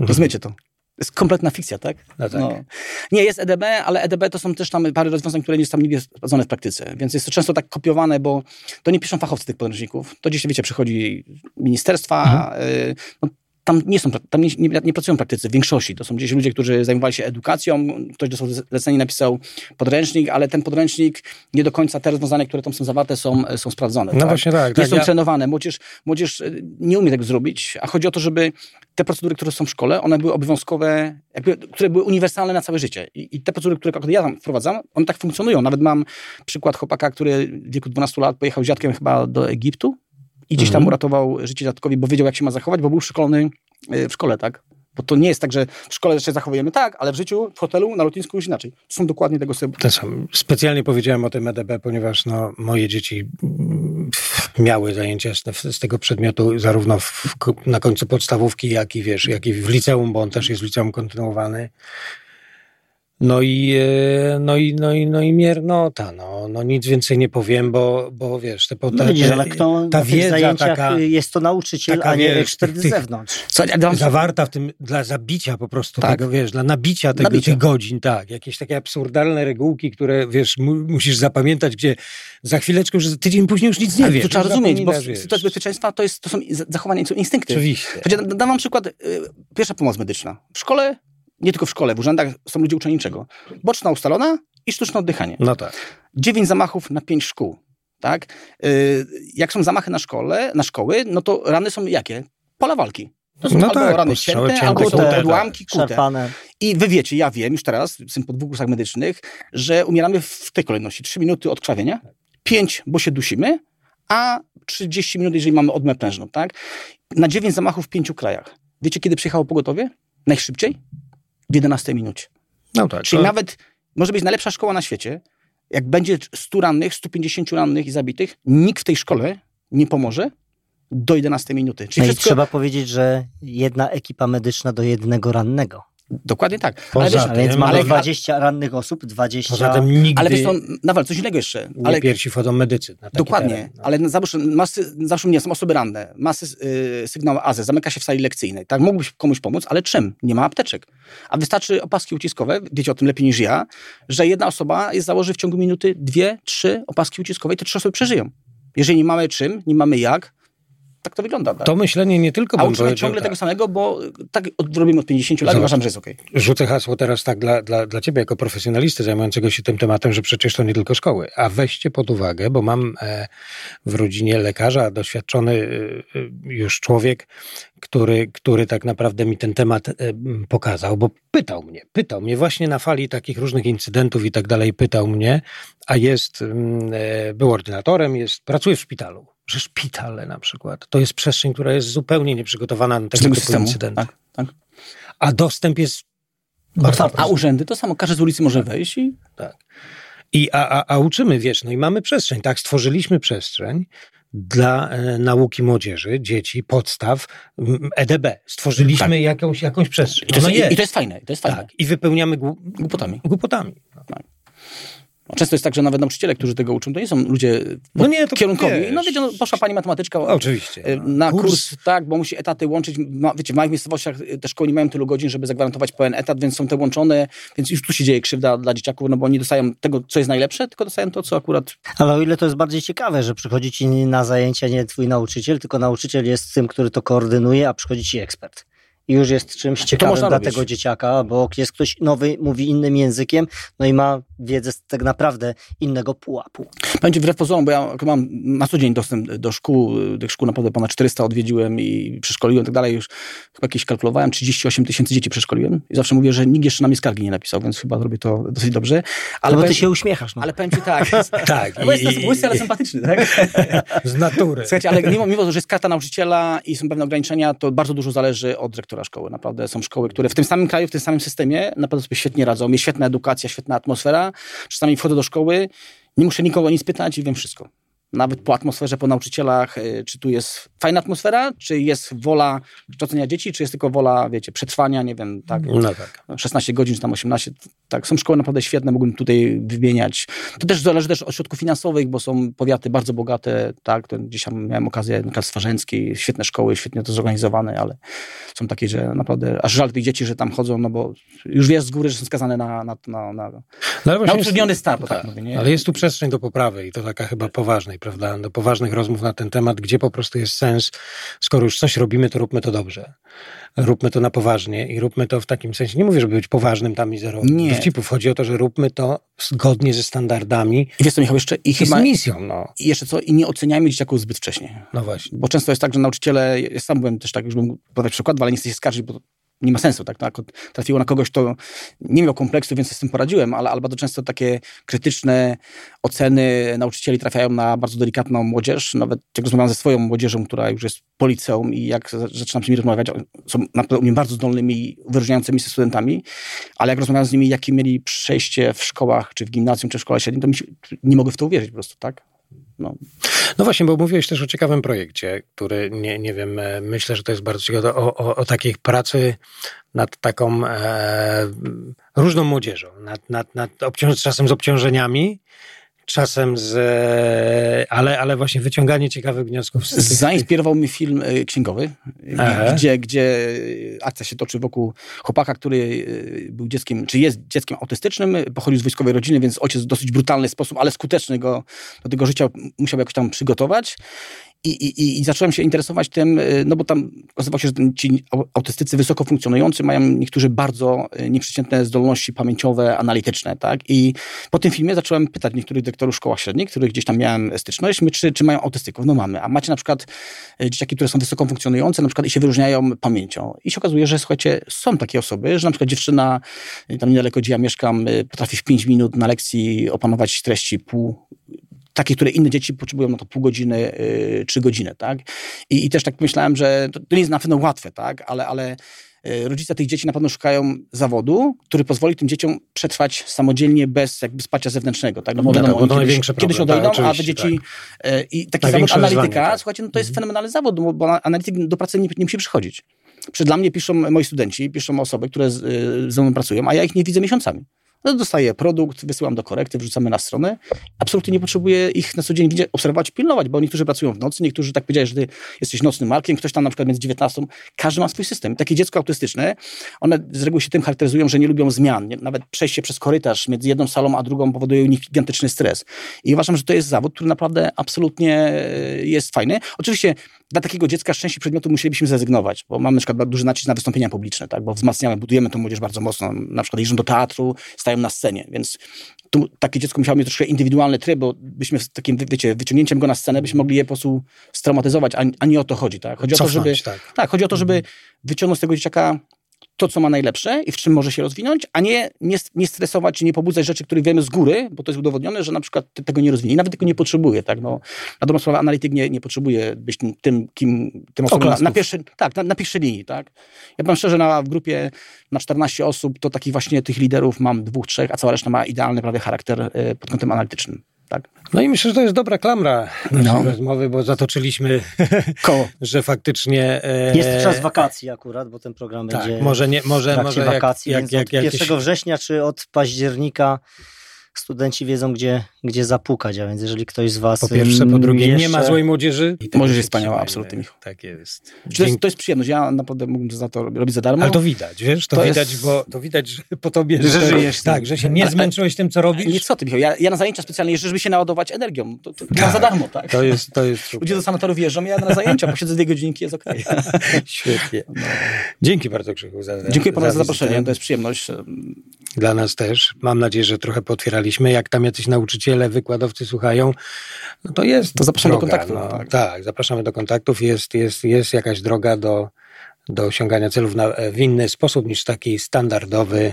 Rozumiecie to? To jest kompletna fikcja, tak? No tak. Nie, jest EDB, ale EDB to są też tam parę rozwiązań, które nie są tam nigdy sprawdzone w praktyce. Więc jest to często tak kopiowane, bo to nie piszą fachowcy tych podręczników. To gdzieś, wiecie, przychodzi ministerstwa, y, no, tam nie są, tam nie, nie, nie pracują praktycy w większości. To są gdzieś ludzie, którzy zajmowali się edukacją, ktoś dostał zlecenie, napisał podręcznik, ale ten podręcznik nie do końca te rozwiązania, które tam są zawarte, są, są sprawdzone. No tak? właśnie tak. Nie tak są ja, trenowane. Młodzież, młodzież y, nie umie tego zrobić, a chodzi o to, żeby te procedury, które są w szkole, one były obowiązkowe, jakby, które były uniwersalne na całe życie. I, I te procedury, które ja tam wprowadzam, one tak funkcjonują. Nawet mam przykład chłopaka, który w wieku 12 lat pojechał z dziadkiem chyba do Egiptu i gdzieś tam Mhm. uratował życie dziadkowi, bo wiedział, jak się ma zachować, bo był szkolony y, w szkole, tak? Bo to nie jest tak, że w szkole się zachowujemy tak, ale w życiu, w hotelu, na lotnisku już inaczej. To są dokładnie tego sobie. Specjalnie powiedziałem o tym EDB, ponieważ no, moje dzieci mm, miały zajęcia z, z tego przedmiotu zarówno w, na końcu podstawówki, jak i wiesz, jak i w liceum, bo on też jest w liceum kontynuowany. No i, e, no i, no i, no i miernota, no, no nic więcej nie powiem, bo, bo wiesz, te, No widzisz, ale kto ta wiedza taka- y, jest to nauczyciel, taka, a nie wiesz, ekspert tych- z zewnątrz. Co, zawarta w tym dla zabicia po prostu Tak. tego, wiesz, dla nabicia tego, Nabicia. tych godzin, tak. Jakieś takie absurdalne regułki, które, wiesz, mu, musisz zapamiętać, gdzie za chwileczkę, już tydzień później już nic nie Ale wiesz. to trzeba rozumieć, bo sytuacji bezpieczeństwa to, jest, to są zachowania, to są instynkty. Oczywiście. Da- dam wam przykład. y, Pierwsza pomoc medyczna. W szkole, nie tylko w szkole, w urzędach są ludzie uczeni niczego. Boczna ustalona i sztuczne oddychanie. No tak. Dziewięć zamachów na pięć szkół. Tak? Y, Jak są zamachy na szkole, na szkoły, no to rany są jakie? Pola walki. To są No albo tak, rany cięte, cięte, albo są kute, odłamki kute. Szarpane. I wy wiecie, ja wiem już teraz, jestem po dwóch kursach medycznych, że umieramy w tej kolejności. 3 minuty od krwawienia, 5, bo się dusimy, a 30 minut, jeżeli mamy odmę prężną, tak? Na 9 zamachów w pięciu krajach. Wiecie, kiedy przyjechało pogotowie? Najszybciej? W 11 minucie. No tak. Czyli to- nawet może być najlepsza szkoła na świecie. Jak będzie 100 rannych, 150 rannych i zabitych, nikt w tej szkole nie pomoże do 11 minuty. Czyli No i wszystko... trzeba powiedzieć, że jedna ekipa medyczna do jednego rannego. Dokładnie tak. Poza Ale, wiesz, A więc tym, mamy ale- 20 rannych osób, 20... Poza tym nigdy ale wiesz, to nawal, coś innego jeszcze. nie Ale piersi wchodzą medycy. Dokładnie, teren, no. ale zawsze, masy, zawsze mnie są osoby ranne, masy y, sygnały AZ, zamyka się w sali lekcyjnej, tak, mógłbyś komuś pomóc, ale czym? Nie ma apteczek. A wystarczy opaski uciskowe, wiecie o tym lepiej niż ja, że jedna osoba jest, założy w ciągu minuty dwie, trzy opaski uciskowe i te trzy osoby przeżyją. Jeżeli nie mamy czym, nie mamy jak, tak to wygląda. Tak? To myślenie nie tylko A uczymy ciągle tak. tego samego, bo tak od, robimy od 50 lat i Zobacz. uważam, że jest okej. Rzucę hasło teraz tak dla, dla, dla ciebie jako profesjonalisty zajmującego się tym tematem, że przecież to nie tylko szkoły. A weźcie pod uwagę, bo mam e, w rodzinie lekarza, doświadczony e, e, już człowiek, który, który tak naprawdę mi ten temat pokazał, bo pytał mnie, pytał mnie właśnie na fali takich różnych incydentów i tak dalej, pytał mnie, a jest, mm, był ordynatorem, jest, pracuje w szpitalu. Że szpitale na przykład, to jest przestrzeń, która jest zupełnie nieprzygotowana na tego typu systemu. Tak, tak. A dostęp jest bardzo A urzędy to samo, każdy z ulicy może wejść i tak. I, a, a, a uczymy, wiesz, no i mamy przestrzeń, tak? Stworzyliśmy przestrzeń dla e, nauki młodzieży, dzieci, podstaw, EDB. Stworzyliśmy Tak. jakąś, jakąś przestrzeń. I to, jest, jest. i to jest fajne, i to jest fajne. tak. I wypełniamy gł- Głupotami. głupotami. No, Często jest tak, że nawet nauczyciele, którzy tego uczą, to nie są ludzie No nie, to kierunkowi. wiesz. No wiecie, no, poszła pani matematyczka Oczywiście. e, na kurs. tak, bo musi etaty łączyć. Ma, wiecie, w małych miejscowościach e, te szkoły nie mają tylu godzin, żeby zagwarantować pełen etat, więc są te łączone, więc już tu się dzieje krzywda dla dzieciaków, no bo oni dostają tego, co jest najlepsze, tylko dostają to, co akurat... Ale o ile to jest bardziej ciekawe, że przychodzi ci na zajęcia nie twój nauczyciel, tylko nauczyciel jest tym, który to koordynuje, a przychodzi ci ekspert. I już jest czymś ciekawym dla robić. tego dzieciaka, bo jest ktoś nowy, mówi innym językiem, no i ma wiedzę z tak naprawdę innego pułapu. Będzie wbrew pozorom, bo ja mam na co dzień dostęp do szkół, tych szkół naprawdę ponad 400 odwiedziłem i przeszkoliłem i tak dalej. Już chyba jakieś kalkulowałem, 38 tysięcy dzieci przeszkoliłem i zawsze mówię, że nikt jeszcze na mnie skargi nie napisał, więc chyba robię to dosyć dobrze. Ale, Ale bo ty się uśmiechasz. No. ale powiem ci tak, Tak. no bo jestem i- łysy, ale i- sympatyczny, tak? Z natury. Słuchajcie, ale mimo, mimo że jest karta nauczyciela i są pewne ograniczenia, to bardzo dużo zależy od dyrektora szkoły. Naprawdę są szkoły, które w tym samym kraju, w tym samym systemie naprawdę sobie świetnie radzą. Jest świetna edukacja, świetna atmosfera. Czasami wchodzę do szkoły, nie muszę nikogo nic pytać i wiem wszystko. Nawet po atmosferze, po nauczycielach, y, czy tu jest fajna atmosfera, czy jest wola kształcenia dzieci, czy jest tylko wola, wiecie, przetrwania, nie wiem, tak, No tak. 16 godzin, czy tam 18. Tak, są szkoły naprawdę świetne, mógłbym tutaj wymieniać. To też zależy też od środków finansowych, bo są powiaty bardzo bogate, tak, to gdzieś tam miałem okazję, na Swarzęskiej, świetne szkoły, świetnie to zorganizowane, ale są takie, że naprawdę, aż żal tych dzieci, że tam chodzą, no bo już wiesz z góry, że są skazane na, na, na, na, No, ale na utrudniony start, tak, tak, mówię, nie? Ale jest tu przestrzeń do poprawy i to taka chyba poważnej, prawda? Do poważnych rozmów na ten temat, gdzie po prostu jest sens, skoro już coś robimy, to róbmy to dobrze. Róbmy to na poważnie i róbmy to w takim sensie, nie mówię, żeby być poważnym tam i zero Nie. dowcipów. Chodzi o to, że róbmy to zgodnie ze standardami I wiesz co, Michał, jeszcze, i z chyba, misją, no. i jeszcze co, i nie oceniajmy dzieciaków zbyt wcześnie. No właśnie. Bo często jest tak, że nauczyciele, ja sam byłem też tak, już bym podać przykład, ale nie chcę się skarżyć, bo nie ma sensu, tak? tak? Trafiło na kogoś, kto nie miał kompleksu, więc z tym poradziłem, ale, ale bardzo często takie krytyczne oceny nauczycieli trafiają na bardzo delikatną młodzież. Nawet jak rozmawiam ze swoją młodzieżą, która już jest po liceum i jak za- zaczynam z nimi rozmawiać, są naprawdę bardzo zdolnymi, wyróżniającymi się studentami, ale jak rozmawiam z nimi, jakie mieli przejście w szkołach, czy w gimnazjum, czy w szkole średniej, to mi się, nie mogę w to uwierzyć po prostu, tak? No. No właśnie, bo mówiłeś też o ciekawym projekcie, który nie, nie wiem, e, myślę, że to jest bardzo ciekawe, o, o, o takiej pracy nad taką e, różną młodzieżą, nad, nad, nad obciąż, czasem z obciążeniami, czasem z, e, ale, ale właśnie wyciąganie ciekawych wniosków. Z Zainspirował mnie film y, księgowy, Aha. gdzie, gdzie akcja się toczy wokół chłopaka, który y, był dzieckiem, czy jest dzieckiem autystycznym, pochodził z wojskowej rodziny, więc ojciec w dosyć brutalny sposób, ale skuteczny go do tego życia musiał jakoś tam przygotować. I, i, I zacząłem się interesować tym, y, no bo tam okazywało się, że ci autystycy wysoko funkcjonujący mają niektórzy bardzo y, nieprzeciętne zdolności pamięciowe, analityczne, tak? I po tym filmie zacząłem pytać niektórych dyrektorów szkoła średnich, których gdzieś tam miałem styczność, czy, czy mają autystyków. No mamy. A macie na przykład y, dzieciaki, które są wysoko funkcjonujące, na przykład i się wyróżniają pamięcią. I się okazuje, że słuchajcie, są takie osoby, że na przykład dziewczyna tam niedaleko, gdzie ja mieszkam, potrafi w 5 minut na lekcji opanować treści pół takie, które inne dzieci potrzebują no to pół godziny, trzy godziny, tak? I, I, też tak myślałem, że to, to nie jest na pewno łatwe, tak? Ale, ale y, rodzice tych dzieci na pewno szukają zawodu, który pozwoli tym dzieciom przetrwać samodzielnie bez jakby wsparcia zewnętrznego, tak? No, bo wiadomo, kiedyś, największe kiedyś odejdą, tak, a te dzieci tak. i taki zawód analityka, tak. słuchajcie, no to jest mhm. fenomenalny zawód, bo, bo analityk do pracy nie, nie musi przychodzić. Przed dla mnie piszą moi studenci, piszą osoby, które z, y, ze mną pracują, a ja ich nie widzę miesiącami. No, dostaję produkt, wysyłam do korekty, wrzucamy na stronę. Absolutnie nie potrzebuję ich na co dzień obserwować, pilnować, bo niektórzy pracują w nocy, niektórzy tak powiedzieli, że ty jesteś nocnym markiem, ktoś tam na przykład między 19. Każdy ma swój system. Takie dziecko autystyczne, one z reguły się tym charakteryzują, że nie lubią zmian. Nawet przejście przez korytarz między jedną salą a drugą powoduje u nich gigantyczny stres. I uważam, że to jest zawód, który naprawdę absolutnie e, jest fajny. Oczywiście dla takiego dziecka szczęście przedmiotu musielibyśmy zrezygnować, bo mamy na przykład duży nacisk na wystąpienia publiczne, tak? bo wzmacniamy, budujemy tę młodzież bardzo mocno. Na przykład jeżdżą do teatru, stają na scenie, więc tu takie dziecko musiało mieć troszkę indywidualny tryb, bo byśmy z takim, wiecie, wyciągnięciem go na scenę byśmy mogli je po prostu straumatyzować, a, a nie o to chodzi. Tak? Chodzi Cofnąć, o to, żeby, tak. tak, chodzi o to, żeby wyciągnąć z tego dzieciaka to, co ma najlepsze i w czym może się rozwinąć, a nie, nie, nie stresować, nie pobudzać rzeczy, które wiemy z góry, bo to jest udowodnione, że na przykład tego nie rozwinie. I nawet tego nie potrzebuje. Tak? No, na dobrą sprawę analityk nie, nie potrzebuje być tym, tym, kim, tym osobą na, na, pierwszy, tak, na, na pierwszej linii. Tak? Ja powiem szczerze, na, w grupie na 14 osób, to takich właśnie tych liderów mam dwóch, trzech, a cała reszta ma idealny prawie charakter y, pod kątem analitycznym. Tak. No i myślę, że to jest dobra klamra naszej no. rozmowy, bo zatoczyliśmy koło, że faktycznie... E... Jest czas wakacji akurat, bo ten program tak, będzie może nie, może, może wakacji, jak, jak, jak, od 1 września czy od października studenci wiedzą, gdzie, gdzie zapukać, a więc jeżeli ktoś z was... Po pierwsze, po drugie, jeszcze... nie ma złej młodzieży. Młodzież jest wspaniała, absolutnie, Michał. Tak jest. To, jest. to jest przyjemność, ja naprawdę mógłbym za to robić za darmo. Ale to widać, wiesz, to, to widać, jest... bo to widać że po tobie, że, że żyjesz. Tak, że się nie zmęczyłeś tym, co robisz. Nie, co ty, Michał, ja, ja na zajęcia specjalnie jeżdżę, żeby się naładować energią. To, to, tak. za darmo, tak? To jest, to jest Ludzie do sanatoriów jeżdżą, ja na zajęcia, posiedzę dwie godzinki, jest okej. Okay. Świetnie. No. Dzięki bardzo, Krzychu, za Dziękuję panu za, za zaproszenie, to jest przyjemność. Dla nas też. Mam nadzieję, że trochę jak tam jacyś nauczyciele, wykładowcy słuchają, no to jest To zapraszamy droga, do kontaktu. No, tak. tak, zapraszamy do kontaktów. Jest, jest, jest jakaś droga do, do osiągania celów na, w inny sposób niż taki standardowy.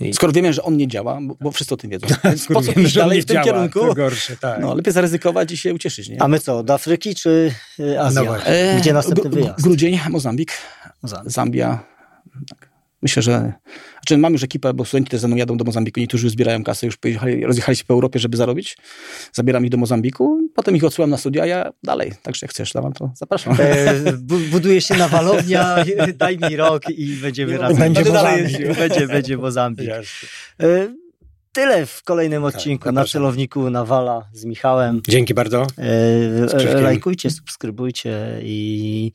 I... Skoro wiemy, że on nie działa, bo, bo wszyscy o tym wiedzą. Co wiemy, dalej w tym działa, kierunku? Gorsze, tak. No, lepiej zaryzykować i się ucieszyć. Nie? A my co, do Afryki czy y, Azja? No Gdzie następny wyjazd? Grudzień, Mozambik, Mozambik. Zambia. Tak. Myślę, że. Znaczy, mam już ekipę, bo studenci też ze mną jadą do Mozambiku. Niektórzy już zbierają kasę, już pojechali, rozjechali się po Europie, żeby zarobić. Zabieram ich do Mozambiku, potem ich odsyłam na studia, a ja dalej. Także jak chcesz, Lawan, to zapraszam. E, buduje się nawalownia, daj mi rok i będziemy razem. Będzie Mozambik. Będzie, będzie Mozambik. E, tyle w kolejnym tak, odcinku tak, na celowniku Nawala z Michałem. Dzięki bardzo. E, lajkujcie, subskrybujcie i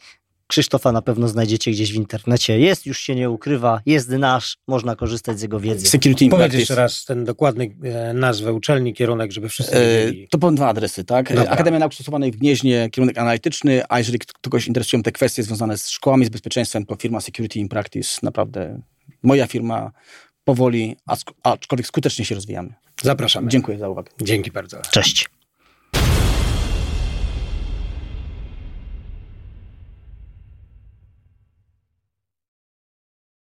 Krzysztofa na pewno znajdziecie gdzieś w internecie. Jest, już się nie ukrywa, jest nasz, można korzystać z jego wiedzy. Security Powiedz jeszcze raz ten dokładny e, nazwę uczelni, kierunek, żeby wszyscy e, To będą dwa adresy, tak? Dobra. Akademia Nauk Stosowanych w Gnieźnie, kierunek analityczny, a jeżeli kogoś interesują te kwestie związane z szkołami, z bezpieczeństwem, to firma Security in Practice, naprawdę moja firma powoli, aczkolwiek skutecznie się rozwijamy. Zapraszamy. Dziękuję za uwagę. Dzięki bardzo. Cześć.